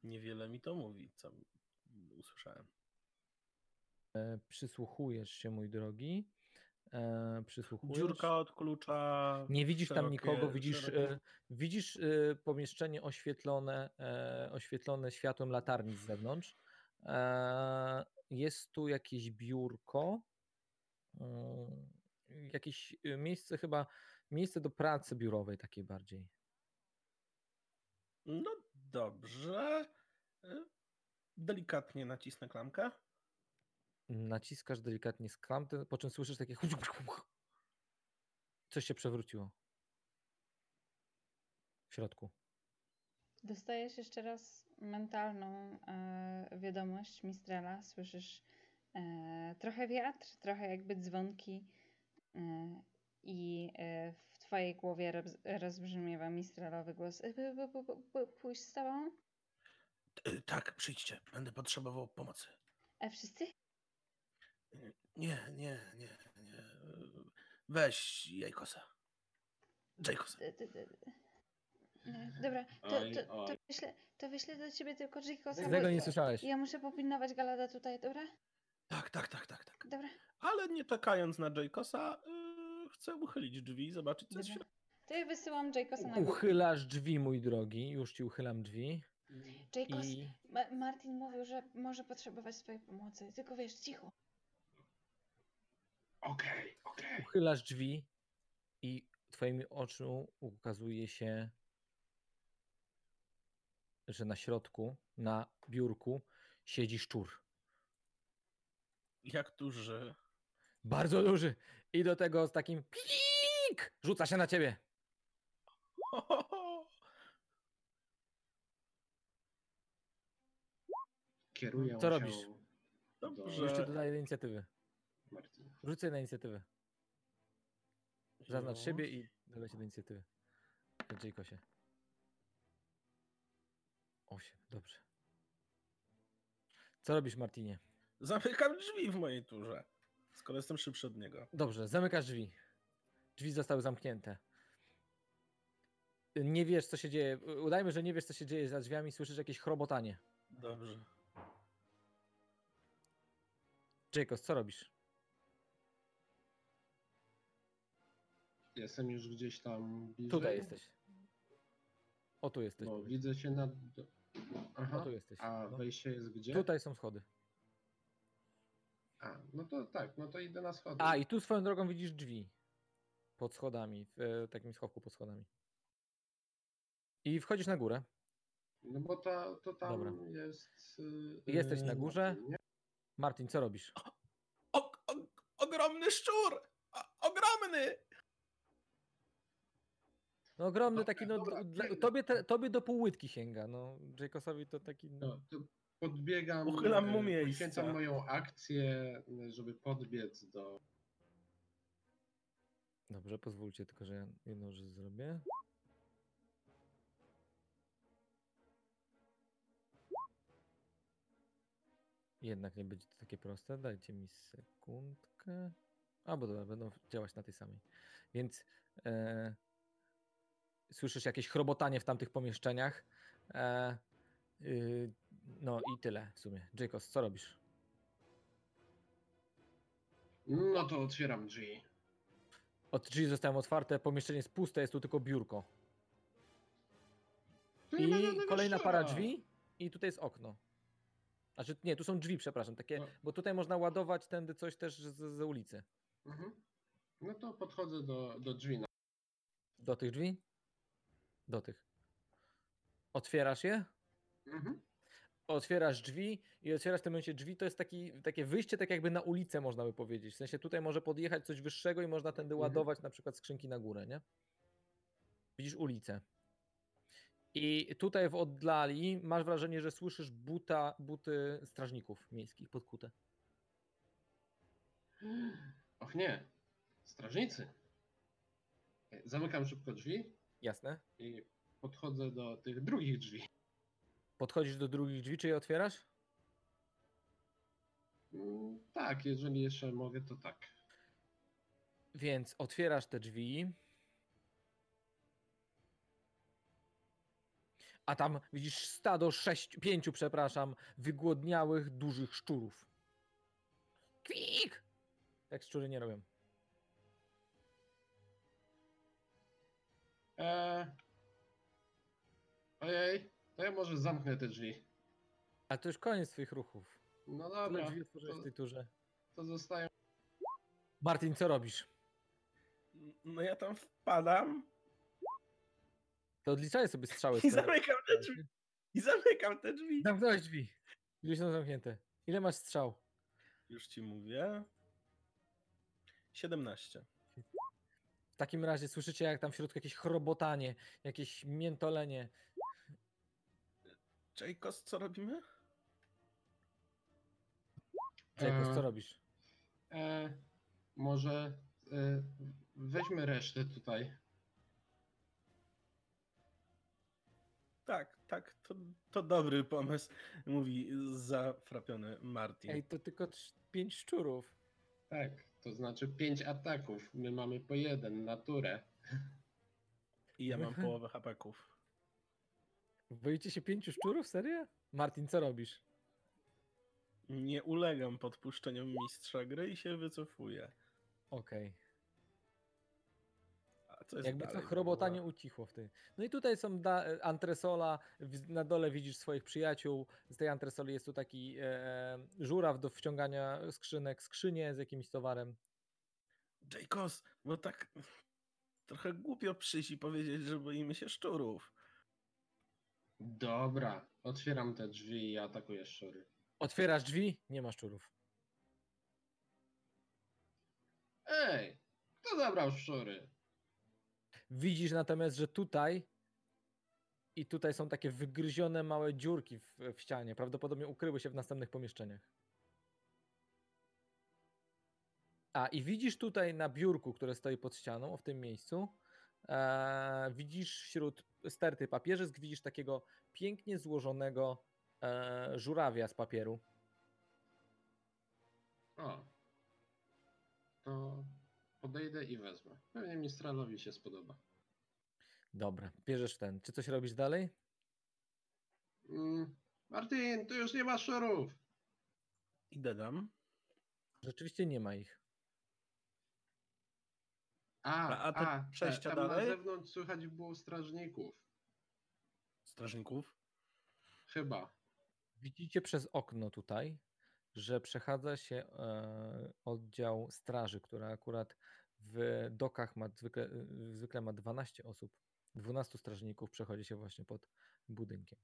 niewiele mi to mówi, co usłyszałem. E, Przysłuchujesz się, mój drogi. E, Przysłuchujesz. Dziurka od klucza. Nie widzisz tam szerokie- nikogo, widzisz, e, widzisz pomieszczenie oświetlone, oświetlone światłem latarni z zewnątrz. E, Jest tu jakieś biurko, mm, jakieś e, miejsce chyba, miejsce do pracy biurowej takiej bardziej. No dobrze. Delikatnie nacisnę klamkę. Naciskasz delikatnie z klamty, po czym słyszysz takie coś się przewróciło w środku. Dostajesz jeszcze raz mentalną e, wiadomość Mistrela. Słyszysz e, trochę wiatr, trochę jakby dzwonki e, i e, w twojej głowie roz, rozbrzmiewa Mistrelowy głos. E, Pójść z tobą? Y, Tak, przyjdźcie. Będę potrzebował pomocy. E, wszyscy? Nie, nie, nie, nie. Weź Jajkosa. Jajkosa. Nie, Dobra, to, Oj, to, to, oj. wyślę, to wyślę do ciebie tylko. Tego bo nie słyszałeś. Ja muszę popilnować Galada tutaj, dobra? Tak, tak, tak, tak, tak. Dobra, Ale nie czekając na Jaykosa, y, chcę uchylić drzwi i zobaczyć, co jest w dobra. środku. To ja wysyłam Jaycosa na górę. Uchylasz drzwi, mój drogi. Już ci uchylam drzwi. Jaycos, I Ma- Martin mówił, że może potrzebować twojej pomocy, tylko wiesz, cicho. Okej, okej. uchylasz drzwi i twoimi oczu ukazuje się, że na środku, na biurku siedzi szczur. Jak duży. Bardzo duży. I do tego z takim pik rzuca się na ciebie. Kieruję Co robisz? do Dobrze. Już cię dodaję do inicjatywy. Rzucę na inicjatywę. Zaznacz siebie i dodaj się do inicjatywy. Jaykosie. Osiem, dobrze. Co robisz, Martinie? Zamykam drzwi w mojej turze. Skoro jestem szybszy od niego. Dobrze, zamykasz drzwi. Drzwi zostały zamknięte. Nie wiesz, co się dzieje. Udajmy, że nie wiesz, co się dzieje za drzwiami. Słyszysz jakieś chrobotanie. Dobrze. Jacobs, co robisz? Jestem już gdzieś tam bliżej. Tutaj jesteś. O, tu jesteś. Powiedz. widzę się na... Aha. O, tu jesteś. A no. wejście jest gdzie? Tutaj są schody. A, no to tak, no to idę na schody. A, i tu swoją drogą widzisz drzwi. Pod schodami. W e, takim schowku pod schodami. I wchodzisz na górę. No bo to, to tam Dobra. jest... y, Jesteś na y, górze? Nie? Martin, co robisz? O, o, ogromny szczur! O, ogromny! No ogromny Dobra, taki, no dobra, dla, tobie, te, tobie do pół łydki sięga, no Jacosowi to taki, no. No, to podbiegam, Uchylam mu e, miejsce. poświęcam moją akcję, żeby podbiec do... Dobrze, pozwólcie tylko, że ja jedną rzecz zrobię. Jednak nie będzie to takie proste. Dajcie mi sekundkę. A, bo dobra, będą działać na tej samej. Więc e, słyszysz jakieś chrobotanie w tamtych pomieszczeniach. E, y, no i tyle w sumie. Jacobs, co robisz? No to otwieram drzwi. Od drzwi zostają otwarte, pomieszczenie jest puste, jest tu tylko biurko. Tu nie ma I żadnego kolejna para drzwi i tutaj jest okno. Znaczy nie, tu są drzwi, przepraszam, takie, No. bo tutaj można ładować tędy coś też z, z ulicy. Mhm. No to podchodzę do, do drzwi. No. Do tych drzwi? Do tych. Otwierasz je? Mhm. Otwierasz drzwi i otwierasz w tym momencie drzwi, to jest taki, takie wyjście tak jakby na ulicę można by powiedzieć. W sensie tutaj może podjechać coś wyższego i można tędy Mhm. ładować na przykład skrzynki na górę, nie? Widzisz ulicę. I tutaj w oddali masz wrażenie, że słyszysz buta, buty strażników miejskich podkute. Och nie, strażnicy. Zamykam szybko drzwi Jasne? i podchodzę do tych drugich drzwi. Podchodzisz do drugich drzwi, czy je otwierasz? Mm, Tak, jeżeli jeszcze mogę, to tak. Więc otwierasz te drzwi. A tam widzisz stado sześciu, pięciu, przepraszam, wygłodniałych, dużych szczurów. Kwik! Tak szczury nie robią. Eee... Ojej, to ja może zamknę te drzwi. Ale to już koniec twoich ruchów. No Tyle dobra, drzwi otworzyłeś w to, tej turze. to zostają. Martin, co robisz? No ja tam wpadam To odliczaj sobie strzały. i zamykam te drzwi. I zamykam te drzwi. Zamknąłeś drzwi. Ile są zamknięte? Ile masz strzał? Już ci mówię. 17. W takim razie słyszycie, jak tam w środku jakieś chrobotanie, jakieś miętolenie. Jacobs, co robimy? Jacobs, co Eee. robisz? E, może e, weźmy resztę tutaj. Tak, tak, to, to dobry pomysł, mówi zafrapiony Martin. Ej, to tylko pięć szczurów. Tak, to znaczy pięć ataków. My mamy po jeden na turę. I ja mam połowę hapaków. Boicie się pięciu szczurów? Serio? Martin, co robisz? Nie ulegam podpuszczeniom mistrza gry i się wycofuję. Okej. Jest Jakby co dalej w chrobotanie ogóle? ucichło w tym. No i tutaj są da- e, antresola, w- na dole widzisz swoich przyjaciół. Z tej antresoli jest tu taki e, żuraw do wciągania skrzynek, skrzynie z jakimś towarem. Jacobs, bo tak trochę głupio przyjść i powiedzieć, że boimy się szczurów. Dobra, otwieram te drzwi i atakuję szczury. Otwierasz drzwi, nie ma szczurów. Ej, kto zabrał szczury? Widzisz natomiast, że tutaj i tutaj są takie wygryzione małe dziurki w, w ścianie. Prawdopodobnie ukryły się w następnych pomieszczeniach. A i widzisz tutaj na biurku, które stoi pod ścianą, w tym miejscu, e, widzisz wśród sterty papierzysk, widzisz takiego pięknie złożonego e, żurawia z papieru. O, to podejdę i wezmę. Pewnie Mistralowi się spodoba. Dobra, bierzesz ten. Czy coś robisz dalej? Mm, Martin, tu już nie ma szczurów. Idę dam. Rzeczywiście nie ma ich. A, A- a te a, przejścia tam dalej? na zewnątrz słychać było strażników. Strażników. Chyba. Widzicie przez okno tutaj, że przechadza się e, oddział straży, która akurat w dokach ma zwykle, e, zwykle ma 12 osób. 12 strażników przechodzi się właśnie pod budynkiem.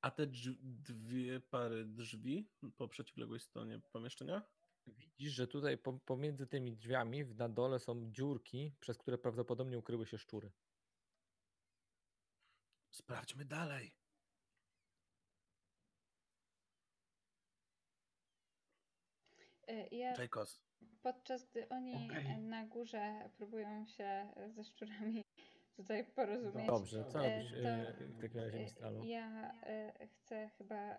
A te drz- dwie pary drzwi po przeciwległej stronie pomieszczenia? Widzisz, że tutaj po, pomiędzy tymi drzwiami na dole są dziurki, przez które prawdopodobnie ukryły się szczury. Sprawdźmy dalej. Ja Jajkos, podczas gdy oni e, na górze próbują się ze szczurami tutaj porozumieć. Dobrze, co E, robisz to, e, w takim razie, Mistralu? Ja chcę chyba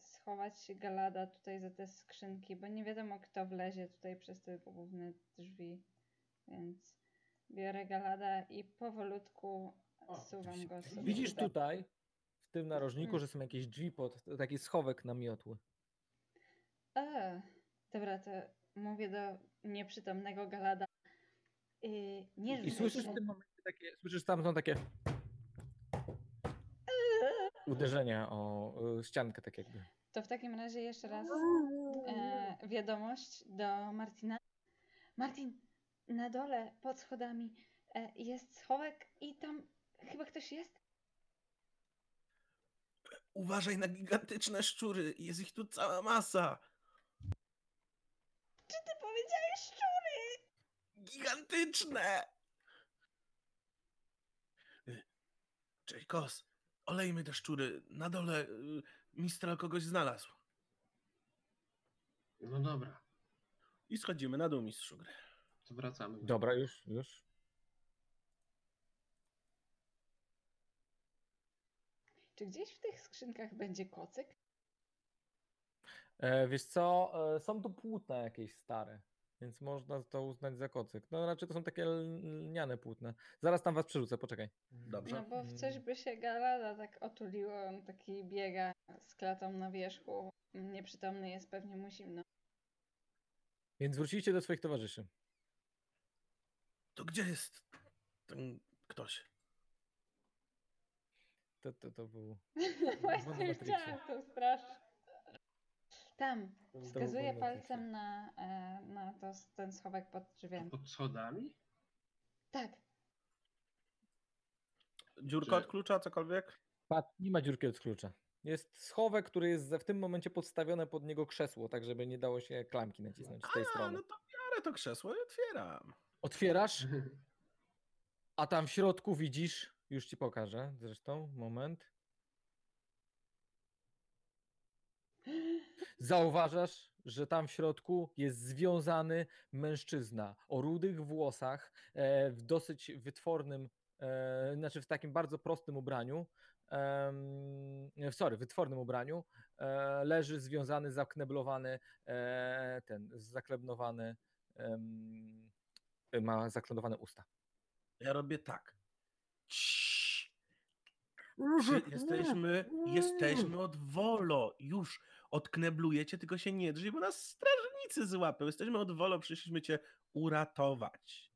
schować Galada tutaj za te skrzynki, bo nie wiadomo kto wlezie tutaj przez te główne drzwi. Więc biorę Galada i powolutku suwam go sobie. Widzisz tutaj. tutaj, w tym narożniku, Mm. że są jakieś drzwi pod, taki schowek na miotły. A, dobra, to mówię do nieprzytomnego Galada. Yy, nie I słyszysz w tym momencie takie, słyszysz tam są takie uderzenia o y, ściankę tak jakby. To w takim razie jeszcze raz e, wiadomość do Martina. Martin, na dole pod schodami e, jest schowek i tam chyba ktoś jest? uważaj na gigantyczne szczury. Jest ich tu cała masa. Czy ty powiedziałeś szczury? Gigantyczne! Cześć, Kos. Olejmy te szczury. Na dole y, Mistral kogoś znalazł. No dobra, I schodzimy na dół, mistrzu gry. to wracamy. do- Dobra, już, już. Czy gdzieś w tych skrzynkach będzie kocyk? E, wiesz co, e, są tu płótna jakieś stare, więc można to uznać za kocyk. No raczej to są takie lniane płótna. Zaraz tam was przerzucę, poczekaj. Dobrze. No bo w coś by się Galada tak otuliło, on taki biega z klatą na wierzchu. Nieprzytomny jest, pewnie mu zimno. Więc wróciliście do swoich towarzyszy. To gdzie jest ten ktoś? To, to, to był... *laughs* Właśnie Matrixie. chciałam to strasznie. Tam, błąd palcem na, e, na to, ten schowek pod drzwiami. Pod schodami? Tak, Dziurka Czy- od klucza, cokolwiek? Patrz, nie ma dziurki od klucza. Jest schowek, który jest w tym momencie podstawione pod niego krzesło, tak żeby nie dało się klamki nacisnąć z tej A, strony. no to biorę to krzesło i otwieram. Otwierasz, *laughs* a tam w środku widzisz, już ci pokażę zresztą, moment. Zauważasz, że tam w środku jest związany mężczyzna o rudych włosach, e, w dosyć wytwornym, e, znaczy w takim bardzo prostym ubraniu, em, sorry, wytwornym ubraniu, e, leży związany, zakneblowany, e, ten, zakleblowany, em, ma zakledowane usta. Ja robię tak. Ciii. Czy jesteśmy, jesteśmy od Wolo. Już odkneblujecie, tylko się nie drzyj, bo nas strażnicy złapią. Jesteśmy od Wolo, przyszliśmy cię uratować.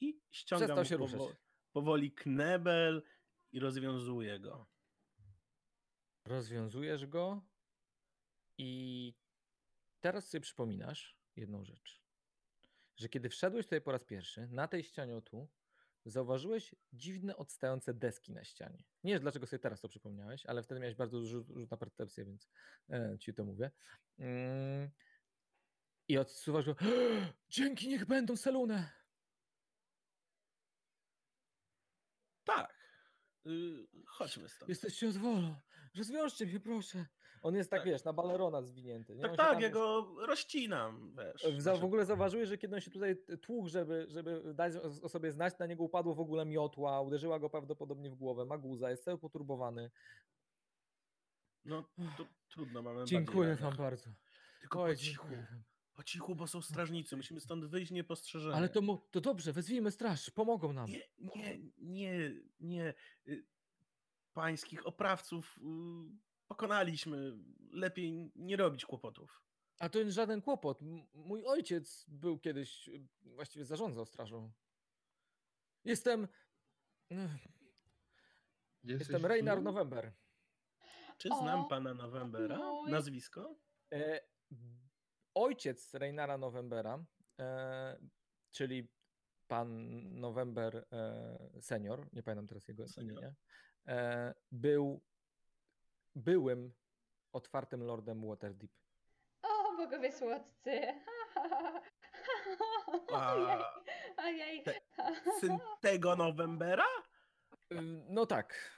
I ściągam się powo- ruszać. powoli knebel i rozwiązuję go. Rozwiązujesz go i teraz sobie przypominasz jedną rzecz. Że kiedy wszedłeś tutaj po raz pierwszy, na tej ścianie o tu, zauważyłeś dziwne odstające deski na ścianie. Nie wiesz, dlaczego sobie teraz to przypomniałeś, ale wtedy miałeś bardzo duży rzut na percepcję, więc e, ci to mówię. Mm. I odsuwasz go. *gasps* Dzięki, niech będą selune. Tak. Y, chodźmy stąd. Jesteście od wolo. Rozwiążcie mnie, proszę. On jest tak, Tak. wiesz, na balerona zwinięty. Nie? Tak, tak, ja go rozcinam, wiesz. W, ogóle zauważyłeś, że kiedy on się tutaj tłukł, żeby, żeby dać o, sobie znać, na niego upadło w ogóle miotła, uderzyła go prawdopodobnie w głowę, ma guza, jest cały poturbowany. No, to trudno, mamy Dziękuję bardziej wam bardzo. Tylko Oj, po cichu. Po cichu, bo są strażnicy. Musimy stąd wyjść niepostrzeżenie. Ale to, mu- to dobrze, wezwijmy straż, pomogą nam. Nie, nie, nie, nie. Y, Pańskich oprawców y, pokonaliśmy. Lepiej nie robić kłopotów. A to jest żaden kłopot. Mój ojciec był kiedyś, właściwie zarządzał strażą. Jestem, Jesteś jestem Reynard tu? November. Czy znam O, pana Novembera? mój. Nazwisko? E, ojciec Reinara Novembera, e, czyli pan November e, senior, nie pamiętam teraz jego Senior. imienia, e, był byłym otwartym lordem Waterdeep. O O, bogowie słodcy. *laughs* A, Ojej, Syn tego Nowembera? Y, No tak.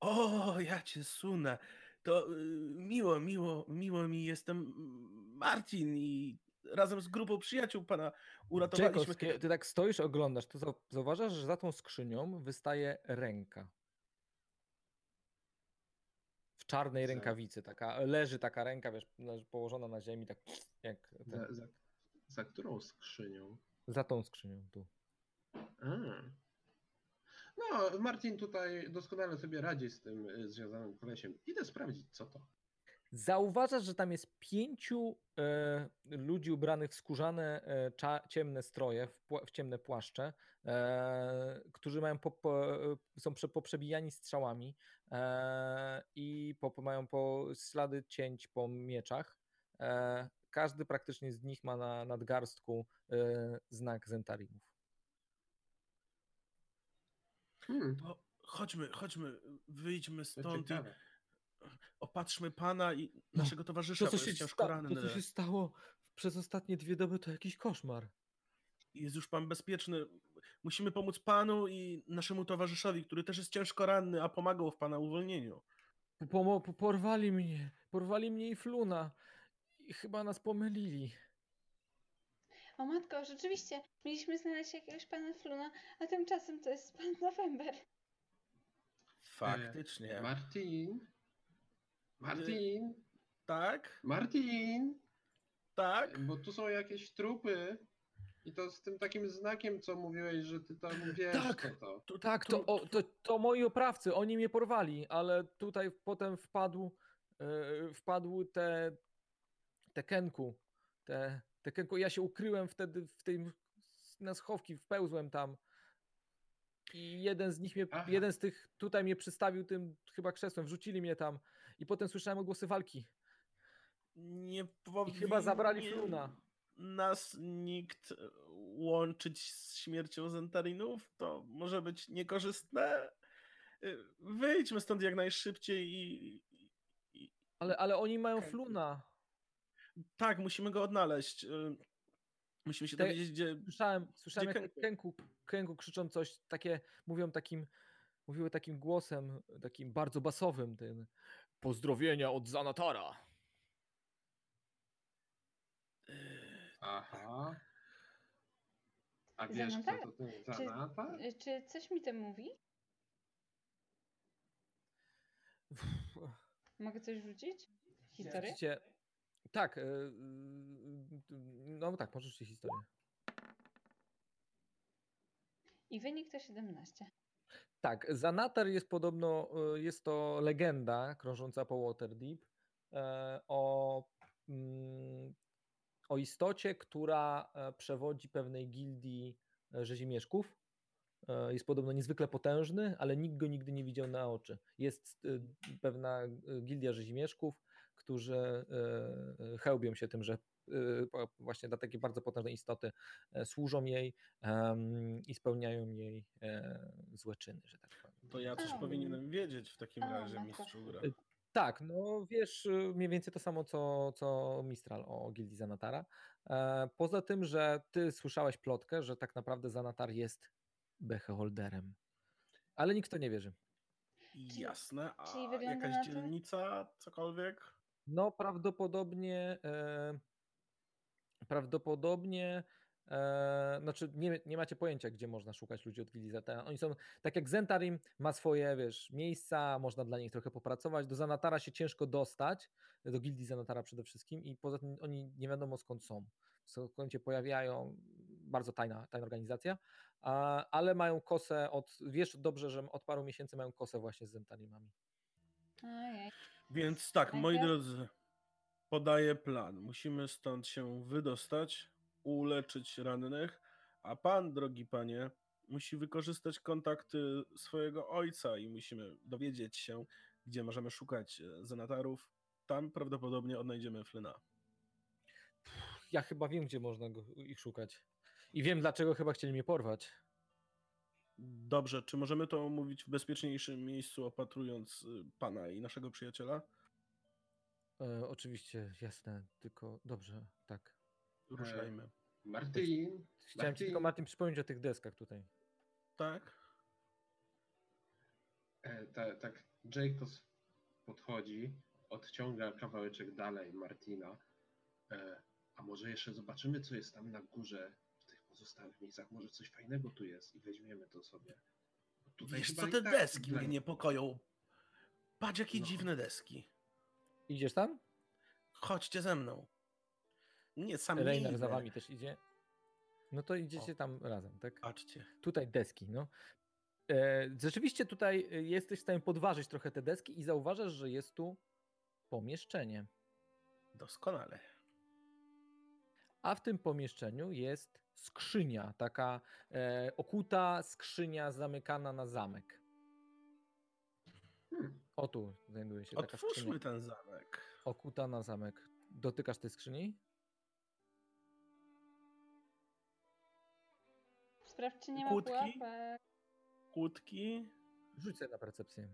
O, ja cię sunę. To y, miło, miło, miło mi. Jestem Marcin i razem z grupą przyjaciół pana uratowaliśmy. Czekowskie, ty tak stoisz, oglądasz, to zau- zauważasz, że za tą skrzynią wystaje ręka. W czarnej Za- rękawicy, taka, leży taka ręka, wiesz, położona na ziemi, tak jak ten, Za, za, za którą skrzynią? za tą skrzynią tu. A. No, Martin tutaj doskonale sobie radzi z tym y, związanym kolesiem. Idę sprawdzić, co to. Zauważasz, że tam jest pięciu e, ludzi ubranych w skórzane, e, cza, ciemne stroje, w, w ciemne płaszcze, e, którzy mają po, po, są prze, poprzebijani strzałami e, i po, mają po ślady cięć po mieczach. E, każdy praktycznie z nich ma na nadgarstku e, znak Zentarimów. Hmm, To chodźmy, chodźmy, wyjdźmy to stąd ciekawe. Opatrzmy pana i No, naszego towarzysza, To, co się, jest ciężko sta- ranny. to, co się stało przez ostatnie dwie doby, to jakiś koszmar. Jest już pan bezpieczny. Musimy pomóc panu i naszemu towarzyszowi, który też jest ciężko ranny, a pomagał w pana uwolnieniu. Pomo- po- porwali mnie, porwali mnie i Fluna. I chyba nas pomylili. O matko, rzeczywiście, mieliśmy znaleźć jakiegoś pana Fluna, a tymczasem to jest pan November. Faktycznie. Martin? Martin? tak, Martin? tak. Bo tu są jakieś trupy. I to z tym takim znakiem, co mówiłeś, że ty tam wiesz, Tak. co to. Tu, Tak, to, o, to, to moi oprawcy, oni mnie porwali, ale tutaj potem wpadł, wpadł te, te kenku, te, te kenku. Ja się ukryłem wtedy w tym, na schowki, wpełzłem tam. I jeden z nich mnie, Aha. jeden z tych tutaj mnie przystawił tym chyba krzesłem, wrzucili mnie tam. I potem słyszałem odgłosy walki. Nie I chyba zabrali powinien Fluna. Nas nikt łączyć z śmiercią Zentarinów? To może być niekorzystne? Y, Wyjdźmy stąd jak najszybciej i, i, Ale, ale oni mają Kenku. Fluna. Tak, musimy go odnaleźć. Y, Musimy się Te- dowiedzieć, gdzie. Słyszałem, słyszałem jak Kenku? Krzyczą coś, takie, mówią takim, mówiły takim głosem, takim bardzo basowym, tym pozdrowienia od Zanatara. Aha. A wiesz, Zanata? kto to ten Czy- Zanata? Y, Czy coś mi to mówi? Mogę coś wrzucić? Historię? Tak, e, y, no tak, możesz ci historię. I wynik to 17. Tak, Zanatar jest podobno, e, jest to legenda krążąca po Waterdeep e, o, mm, o istocie, która e, przewodzi pewnej gildii e, rzezimieszków. Jest podobno niezwykle potężny, ale nikt go nigdy nie widział na oczy. Jest e, pewna e, gildia rzezimieszków, którzy chełbią się tym, że właśnie dla takiej bardzo potężnej istoty e, służą jej i spełniają jej e, złe czyny, że tak powiem. To ja coś powinienem wiedzieć w takim razie, mistrzu gra. Y, Tak, no wiesz y, mniej więcej to samo, co, co Mistral o Gildii Zanatara. E, poza tym, że ty słyszałeś plotkę, że tak naprawdę Zanatar jest beholderem. Ale nikt to nie wierzy. Jasne. A jakaś na dzielnica, cokolwiek? No prawdopodobnie e, prawdopodobnie e, znaczy nie, nie macie pojęcia, gdzie można szukać ludzi od Gildii. Oni są, tak jak Zentarim ma swoje, wiesz, miejsca, można dla nich trochę popracować. Do Zanatara się ciężko dostać, do Gildii Zanatara przede wszystkim i poza tym oni nie wiadomo skąd są. Skąd się pojawiają, bardzo tajna, tajna organizacja, a, ale mają kosę od, wiesz dobrze, że od paru miesięcy mają kosę właśnie z Zentarimami. Ojej. Więc tak, moi drodzy, podaję plan. Musimy stąd się wydostać, uleczyć rannych, a pan, drogi panie, musi wykorzystać kontakty swojego ojca i musimy dowiedzieć się, gdzie możemy szukać e, zenatarów. Tam prawdopodobnie odnajdziemy Flyna. Ja chyba wiem, gdzie można go, ich szukać. I wiem, dlaczego chyba chcieli mnie porwać. Dobrze, czy możemy to omówić w bezpieczniejszym miejscu, opatrując y, pana i naszego przyjaciela? E, oczywiście, jasne, tylko dobrze, tak. Ruszajmy. Martin, Chciałem ci tylko Martin. Martin przypomnieć o tych deskach tutaj. Tak? e, ta, tak Jacobs podchodzi, odciąga kawałeczek dalej Martina. E, a może jeszcze zobaczymy, co jest tam na górze w tych pozostałych miejscach. Może coś fajnego tu jest i weźmiemy to sobie. Bo tutaj Wiesz co, te tak deski dla- mnie niepokoją. Patrz, jakie No. dziwne deski. Idziesz tam? Chodźcie ze mną. Nie, sam nie Reiner za wami też idzie. No to idziecie tam razem, tak? Patrzcie. Tutaj deski, no. E, rzeczywiście tutaj e, jesteś w stanie podważyć trochę te deski i zauważasz, że jest tu pomieszczenie. Doskonale. A w tym pomieszczeniu jest skrzynia, taka e, okuta skrzynia zamykana na zamek. O tu znajduje się taka Otwórzmy skrzynia. ten zamek. Okuta na zamek. Dotykasz tej skrzyni? Sprawdź, czy nie ma Kłódki? pułapek. Kłódki. Rzuć sobie na percepcję.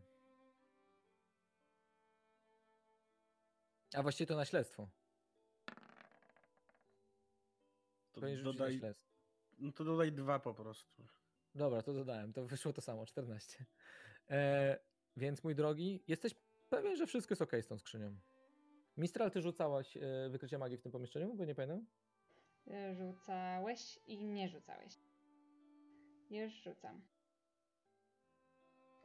A właściwie to na śledztwo. To Powinieneś rzucić na dodaj, śledztwo. no to dodaj dwa po prostu. Dobra, to dodałem. To wyszło to samo, 14. E, więc mój drogi, jesteś pewien, że wszystko jest ok z tą skrzynią. Mistral, ty rzucałaś e, wykrycie magii w tym pomieszczeniu? Bo nie pamiętam. Y, Rzucałeś i nie rzucałeś. Już rzucam.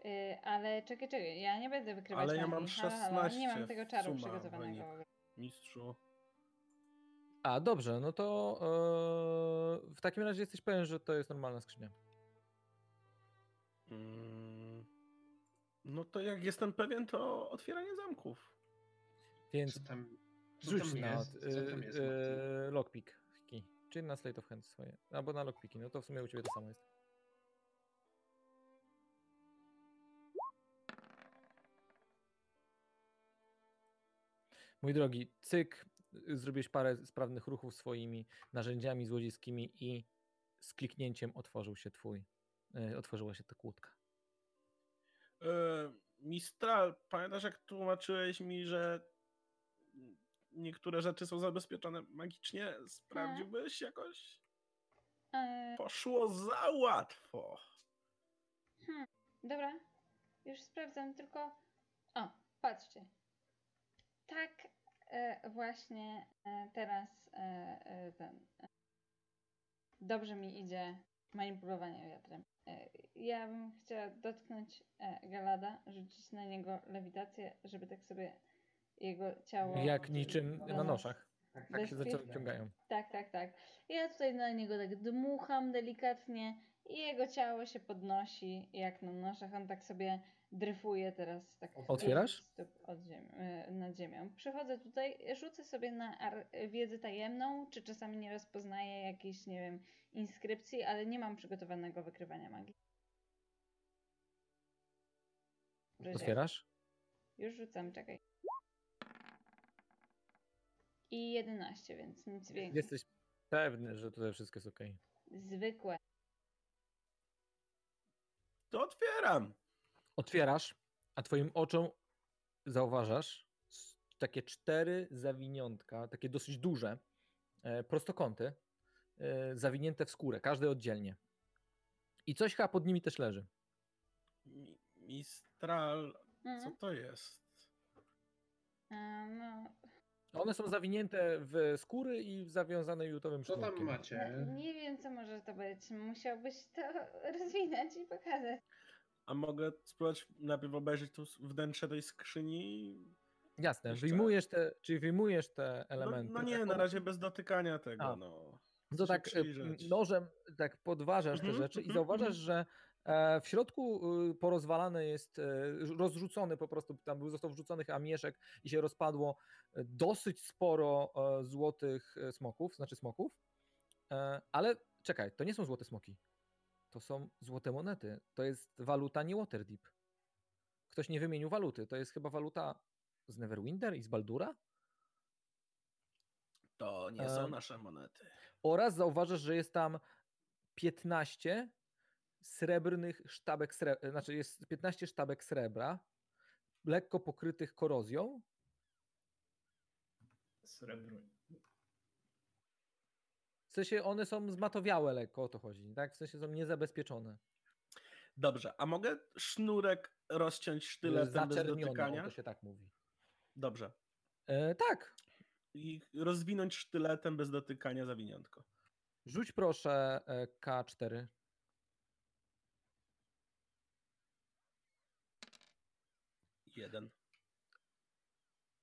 Y, ale czekaj, czekaj, ja nie będę wykrywać Ale ja mam magii. Halo, halo, Nie 16 mam tego czaru suma przygotowanego. wynik. Mistrzu. A, dobrze, no to e, w takim razie jesteś pewien, że to jest normalna skrzynia. Mm, No to jak jestem pewien, to otwieranie zamków. Więc Co tam, co rzuć tam na jest? Co tam jest, Martin? e, lockpick. Czyli na slate of hands swoje. Albo na lockpicki, no to w sumie u ciebie to samo jest. Mój drogi, cyk, y, zrobiłeś parę sprawnych ruchów swoimi narzędziami złodziejskimi i z kliknięciem otworzył się twój, y, otworzyła się ta kłódka. E, Mistral, pamiętasz jak tłumaczyłeś mi, że niektóre rzeczy są zabezpieczone magicznie? Sprawdziłbyś jakoś? E, Poszło za łatwo. hmm, dobra, już sprawdzam, tylko. O, patrzcie. Tak e, właśnie e, teraz e, e, ten. Dobrze mi idzie manipulowanie wiatrem. E, ja bym chciała dotknąć e, Galada, rzucić na niego lewitację, żeby tak sobie jego ciało. Jak niczym na noszach. Tak się Bezpiecznie. zaczęły ciągają. Tak, tak, tak. Ja tutaj na niego tak dmucham delikatnie i jego ciało się podnosi jak na noszach. On tak sobie dryfuje teraz. Tak Otwierasz? stóp Od ziemi, e, nad ziemią. Przychodzę tutaj, rzucę sobie na wiedzę tajemną, czy czasami nie rozpoznaję jakiejś, nie wiem, inskrypcji, ale nie mam przygotowanego wykrywania magii. Otwierasz? Już rzucam, czekaj. I 11, więc nic więcej. Jesteś pewny, że tutaj wszystko jest ok. Zwykłe. To otwieram. Otwierasz, a twoim oczom zauważasz takie cztery zawiniątka, takie dosyć duże, e, prostokąty, e, zawinięte w skórę, każde oddzielnie. I coś chyba pod nimi też leży. Mi- Mistral, co Mhm. to jest? A, no, One są zawinięte w skóry i zawiązane jutowym Co tam macie? no, nie wiem, co może to być. Musiałbyś to *laughs* rozwinąć i pokazać. A mogę spróbować najpierw obejrzeć tu wnętrze tej skrzyni? Jasne, Jeszcze- wyjmujesz te, czyli wyjmujesz te No, elementy. no nie, tak? na razie bez dotykania tego, A. no. No to się tak m, przyjrzeć. nożem tak podważasz te Mhm, rzeczy i mhm, zauważasz, mhm. że w środku y, porozwalane jest, e, rozrzucony po prostu, tam był został wrzucony chyba mieszek i się rozpadło e, dosyć sporo e, złotych e, smoków, znaczy smoków, e, ale czekaj, to nie są złote smoki, to są złote monety, to jest waluta nie Waterdeep. Ktoś nie wymienił waluty, to jest chyba waluta z Neverwinter i z Baldura? To nie są nasze monety. oraz zauważasz, że jest tam 15 srebrnych sztabek srebra, znaczy jest 15 sztabek srebra, lekko pokrytych korozją Srebru. W sensie one są zmatowiałe lekko, o to chodzi, tak? W sensie są niezabezpieczone. Dobrze, a mogę sznurek rozciąć sztyletem bez dotykania? to się tak mówi. Dobrze. E, tak, I rozwinąć sztyletem bez dotykania zawiniątko. rzuć proszę e, K4. Jeden.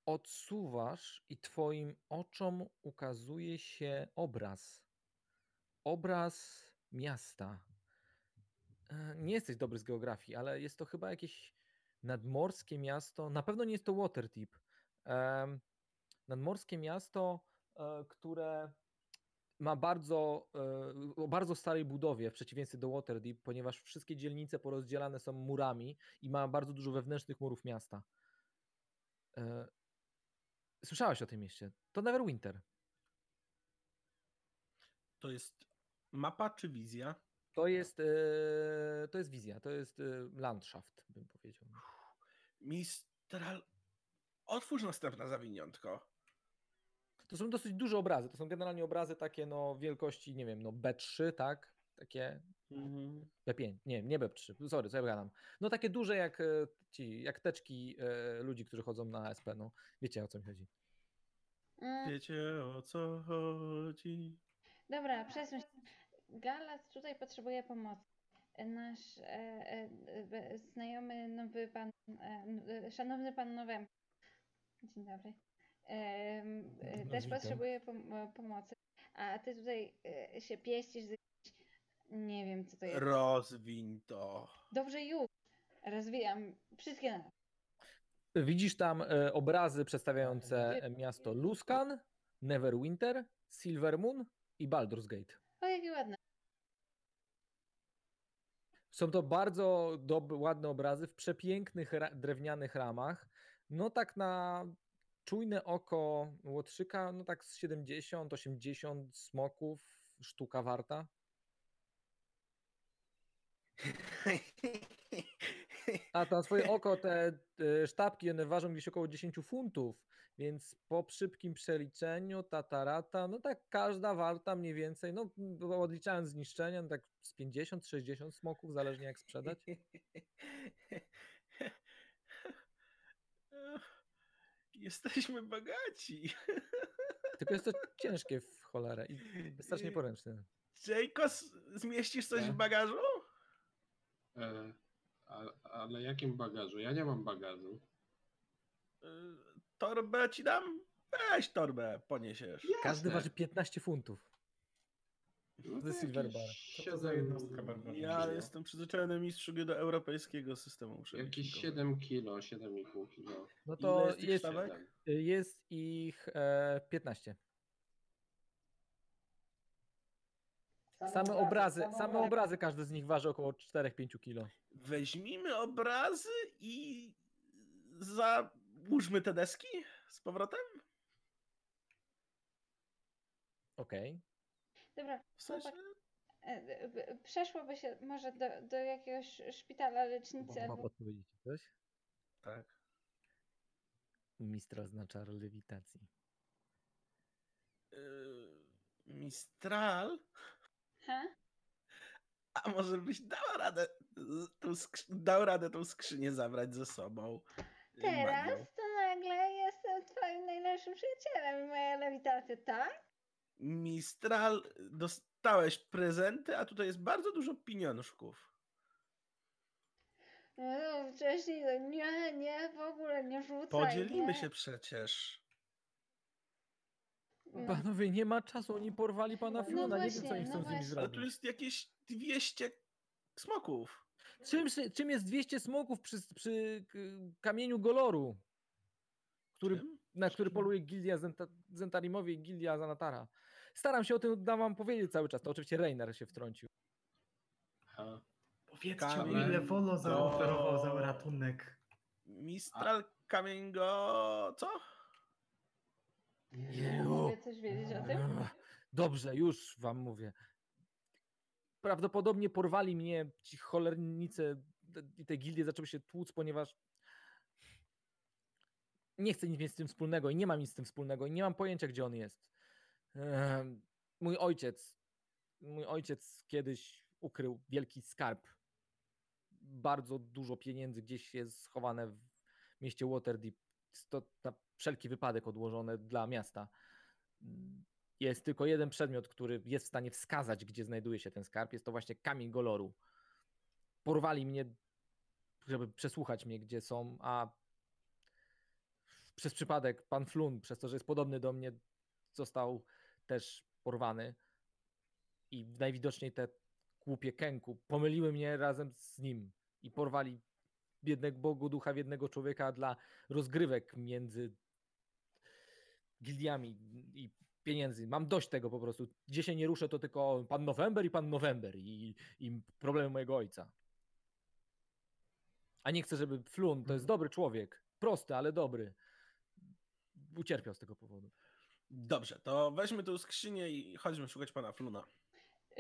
odsuwasz i twoim oczom ukazuje się obraz. Obraz miasta. E, Nie jesteś dobry z geografii, ale jest to chyba jakieś nadmorskie miasto. Na pewno nie jest to Waterdeep. Em, Nadmorskie miasto, e, które ma bardzo, e, o bardzo starej budowie w przeciwieństwie do Waterdeep, ponieważ wszystkie dzielnice porozdzielane są murami i ma bardzo dużo wewnętrznych murów miasta. E, Słyszałeś o tym mieście. To Neverwinter. To jest mapa czy wizja? To jest, e, to jest wizja, to jest landschaft, bym powiedział. Mistral. Otwórz następne zawiniątko. To są dosyć duże obrazy. To są generalnie obrazy takie no wielkości, nie wiem, no B3, tak? Takie B5, nie, nie B3, sorry, co ja gadam. No takie duże jak e, ci, jak teczki e, ludzi, którzy chodzą na SP, no wiecie o co mi chodzi. Mm, Wiecie o co chodzi? Dobra, przesuń się. Galat tutaj potrzebuje pomocy. Nasz e, e, e, znajomy nowy pan, e, e, szanowny pan Nowem. Dzień dobry. No, też witam. potrzebuje pom- pomocy. A ty tutaj e, się pieścisz z jakimś- Nie wiem, co to jest. Rozwiń to. Dobrze, już. Rozwijam wszystkie na Widzisz tam e, obrazy przedstawiające miasto Luskan, Neverwinter, Silvermoon i Baldur's Gate. O, jakie ładne. Są to bardzo dob- ładne obrazy w przepięknych ra- drewnianych ramach. No tak na czujne oko Łotrzyka, no tak z 70-80 smoków sztuka warta. *laughs* A na swoje oko te e, sztabki, one ważą gdzieś około 10 funtów, więc po szybkim przeliczeniu ta tarata, no tak każda warta mniej więcej, no odliczając zniszczenia, no tak z 50-60 smoków, zależnie jak sprzedać. *laughs* Jesteśmy bogaci. *laughs* Tylko jest to ciężkie w cholerę i strasznie poręczne. Jejkos, zmieścisz coś w Tak. bagażu? E, a, ale jakim bagażu? Ja nie mam bagażu. Y, Torbę ci dam? Weź torbę, poniesiesz. Każdy waży 15 funtów. No to Silver jakieś Bar. Co to za siedem- jednostka barbarzyńska? Ja jestem przyzwyczajony mistrzu do europejskiego systemu Jakieś przelicznikowego. 7 kilo, 7,5 kilo. No Ile to jest tych jest, sztabek? Jest ich e, 15. Same obrazy, same obrazy, każdy z nich waży około 4-5 kilo. Weźmijmy obrazy i załóżmy te deski z powrotem? Okej. Dobra, W sensie, e, przeszłoby się może do, do jakiegoś szpitala lecznicy Ma podpowiedzieć coś? tak. Mistra zna czar lewitacji. Yy, Mistral? Ha? A może byś dała radę, tą dał radę tą skrzynię zabrać ze sobą? yy, magią? Teraz to nagle jestem twoim najlepszym przyjacielem i moja lewitacja, tak? Mistral, dostałeś prezenty, a tutaj jest bardzo dużo pieniążków. No, wcześniej to nie, nie, w ogóle nie rzucaj. Podzielimy nie. się przecież. No. Panowie, nie ma czasu, oni porwali pana No Fiona, nie wiem co oni chcą no z nimi właśnie. Ale tu zrobić. jest jakieś 200 smoków. Czym, czym jest 200 smoków przy, przy kamieniu Goloru, który, na który poluje Gildia Zenta, Zentarimowi i Gildia Zanatara? Staram się o tym dam wam powiedzieć cały czas, to oczywiście Reiner się wtrącił. Aha. Powiedzcie Kamień mi, ile Wolo do- zaoferował za ratunek. Mistral kamień go... co? Mogę coś wiedzieć o tym? Dobrze, już wam mówię. Prawdopodobnie porwali mnie ci cholernicy i te gildie zaczęły się tłuc, ponieważ nie chcę nic mieć z tym wspólnego i nie mam nic z tym wspólnego i nie mam pojęcia, gdzie on jest. Mój ojciec, mój ojciec kiedyś ukrył wielki skarb. Bardzo dużo pieniędzy gdzieś jest schowane w mieście Waterdeep. To na wszelki wypadek odłożone dla miasta. Jest tylko jeden przedmiot, który jest w stanie wskazać, gdzie znajduje się ten skarb. Jest to właśnie kamień Goloru. Porwali mnie, żeby przesłuchać mnie, gdzie są, a przez przypadek pan Flun, przez to, że jest podobny do mnie, został też porwany. I najwidoczniej te głupie kęku pomyliły mnie razem z nim i porwali biednego Bogu ducha w jednego człowieka dla rozgrywek między gildiami i pieniędzy. Mam dość tego po prostu. Gdzie się nie ruszę, to tylko pan November i pan November i, i problemy mojego ojca. A nie chcę, żeby Flun, to jest dobry człowiek, prosty, ale dobry, ucierpiał z tego powodu. Dobrze, to weźmy tu skrzynię i chodźmy szukać pana Fluna.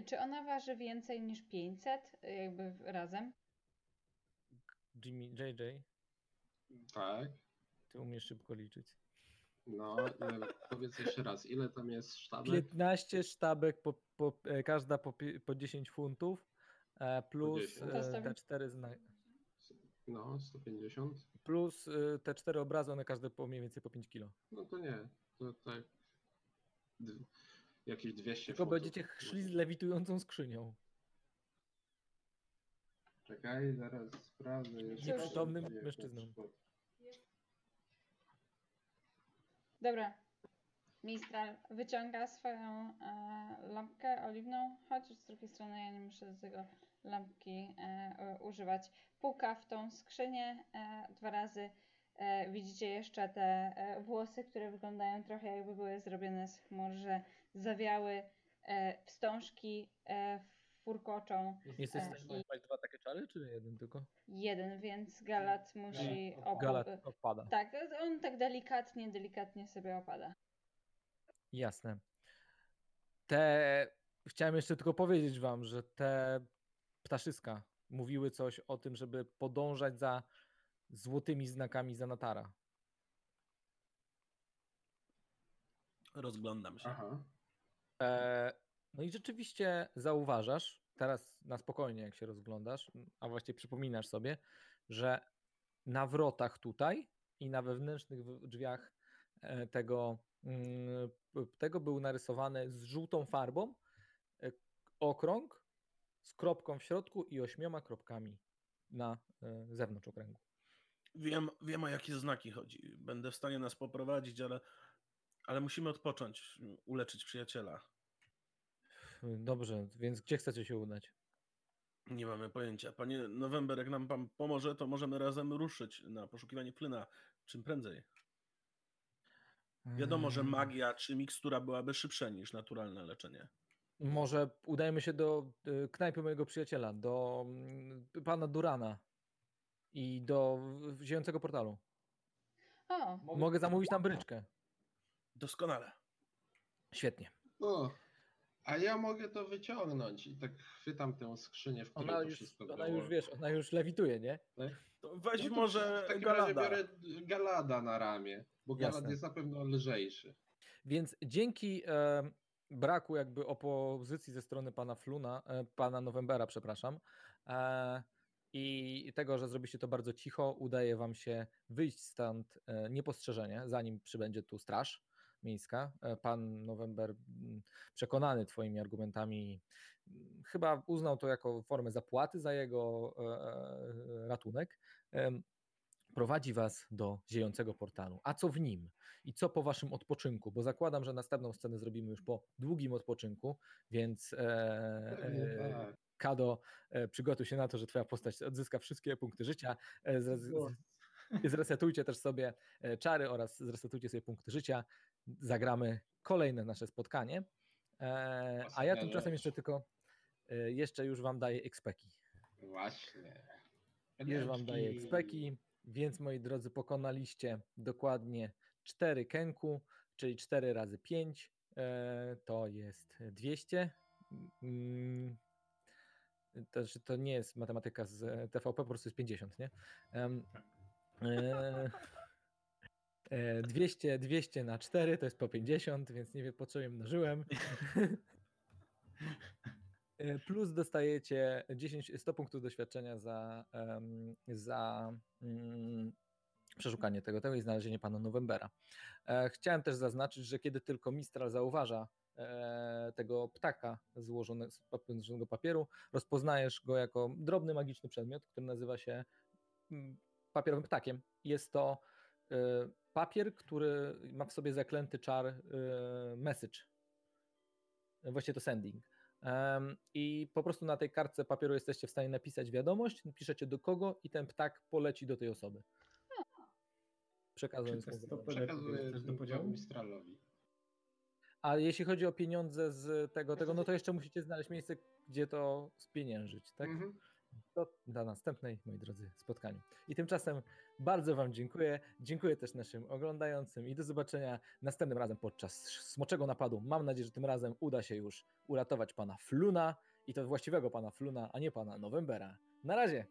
Czy ona waży więcej niż 500, jakby razem? Jimmy, JJ, Tak. ty umiesz szybko liczyć. No, powiedz jeszcze raz, ile tam jest sztabek? 15 sztabek, po, po, e, każda po, pi- po 10 funtów, e, plus 10. To e, stawi- te cztery zna- No, 150. plus e, te cztery obrazy, one każde po mniej więcej po 5 kilo. No to nie, to tak. Jakieś 200 Tylko funtów. będziecie szli z lewitującą skrzynią. Czekaj, zaraz sprawdzę. jeszcze Nieprzytomnym mężczyzną. Dobra. Mistral wyciąga swoją e, lampkę oliwną, chociaż z drugiej strony ja nie muszę do tego lampki e, używać. Puka w tą skrzynię e, dwa razy. E, widzicie jeszcze te e, włosy, które wyglądają trochę jakby były zrobione z chmur, że zawiały e, wstążki, furkoczą. Jesteś w stanie dwa takie czary, czy jeden tylko? Jeden, więc Galat musi Nie, opo- Galat odpada. Tak, on tak delikatnie, delikatnie sobie opada. Jasne. Te. Chciałem jeszcze tylko powiedzieć wam, że te ptaszyska mówiły coś o tym, żeby podążać za złotymi znakami Zanatara. Rozglądam się. Aha. E, no i rzeczywiście zauważasz, teraz na spokojnie, jak się rozglądasz, a właściwie przypominasz sobie, że na wrotach tutaj i na wewnętrznych drzwiach e, tego, mm, tego był narysowany z żółtą farbą e, okrąg z kropką w środku i ośmioma kropkami na e, zewnątrz okręgu. Wiem, wiem o jakie znaki chodzi. Będę w stanie nas poprowadzić, ale, ale musimy odpocząć, uleczyć przyjaciela. Dobrze, więc gdzie chcecie się udać? Nie mamy pojęcia. Panie November, jak nam pan pomoże, to możemy razem ruszyć na poszukiwanie Flyna czym prędzej. Wiadomo, że Mm. magia czy mikstura byłaby szybsza niż naturalne leczenie. Może udajmy się do y, knajpy mojego przyjaciela, do mm, pana Durana i do ziejącego portalu. O, Mogę zamówić tam bryczkę. Doskonale. Świetnie. O, a ja mogę to wyciągnąć i tak chwytam tę skrzynię, w której Ona to już, wszystko ona było. już wiesz, ona już lewituje, nie? To weź No to może w takim razie Galada. biorę Galada na ramię, bo Galad Jasne. jest na pewno lżejszy. Więc dzięki e, braku jakby opozycji ze strony pana Fluna, e, pana Novembera, przepraszam, e, i tego, że zrobiliście to bardzo cicho, udaje wam się wyjść stąd e, niepostrzeżenie, zanim przybędzie tu straż miejska. E, pan November, przekonany twoimi argumentami, chyba uznał to jako formę zapłaty za jego e, ratunek. Prowadzi was do ziejącego portalu. A co w nim? I co po waszym odpoczynku? Bo zakładam, że następną scenę zrobimy już po długim odpoczynku, więc e, e, tak. Kado, e, przygotuj się na to, że twoja postać odzyska wszystkie punkty życia. E, z, zresetujcie też sobie e, czary oraz zresetujcie sobie punkty życia. Zagramy kolejne nasze spotkanie. A ja tymczasem jeszcze tylko jeszcze już wam daję expeki. Właśnie. Już wam daję expeki, więc moi drodzy, pokonaliście dokładnie 4 kenku, czyli 4 razy 5, e, to jest 200. To, że to nie jest matematyka z TVP, po prostu jest 50, nie? Em, e, E, 200, 200 na 4 to jest po 50, więc nie wiem po co je mnożyłem. E, Plus dostajecie 10, 100 punktów doświadczenia za, em, za mm, przeszukanie tego, tego i znalezienie pana Novembera. E, Chciałem też zaznaczyć, że kiedy tylko Mistral zauważa e, tego ptaka złożonego z złożonego papieru, rozpoznajesz go jako drobny magiczny przedmiot, który nazywa się mm, papierowym ptakiem. Jest to e, papier, który ma w sobie zaklęty czar e, message. Właściwie to sending. I po prostu na tej kartce papieru jesteście w stanie napisać wiadomość, piszecie do kogo i ten ptak poleci do tej osoby. Przekazując Przekazuję też do podziału? Mistralowi. A jeśli chodzi o pieniądze z tego, tego, no to jeszcze musicie znaleźć miejsce, gdzie to spieniężyć, tak? Mhm. To dla następnej, moi drodzy, spotkaniu. I tymczasem bardzo Wam dziękuję. Dziękuję też naszym oglądającym i do zobaczenia następnym razem podczas smoczego napadu. Mam nadzieję, że tym razem uda się już uratować pana Fluna i to właściwego pana Fluna, a nie pana Novembera. Na razie!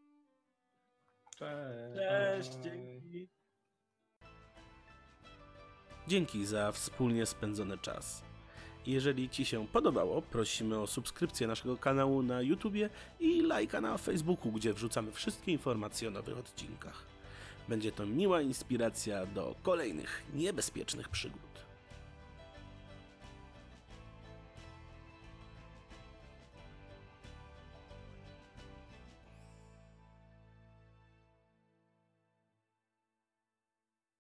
Cześć. Cześć, dzięki. Dzięki za wspólnie spędzony czas. Jeżeli Ci się podobało, prosimy o subskrypcję naszego kanału na YouTubie i lajka na Facebooku, gdzie wrzucamy wszystkie informacje o nowych odcinkach. Będzie to miła inspiracja do kolejnych niebezpiecznych przygód.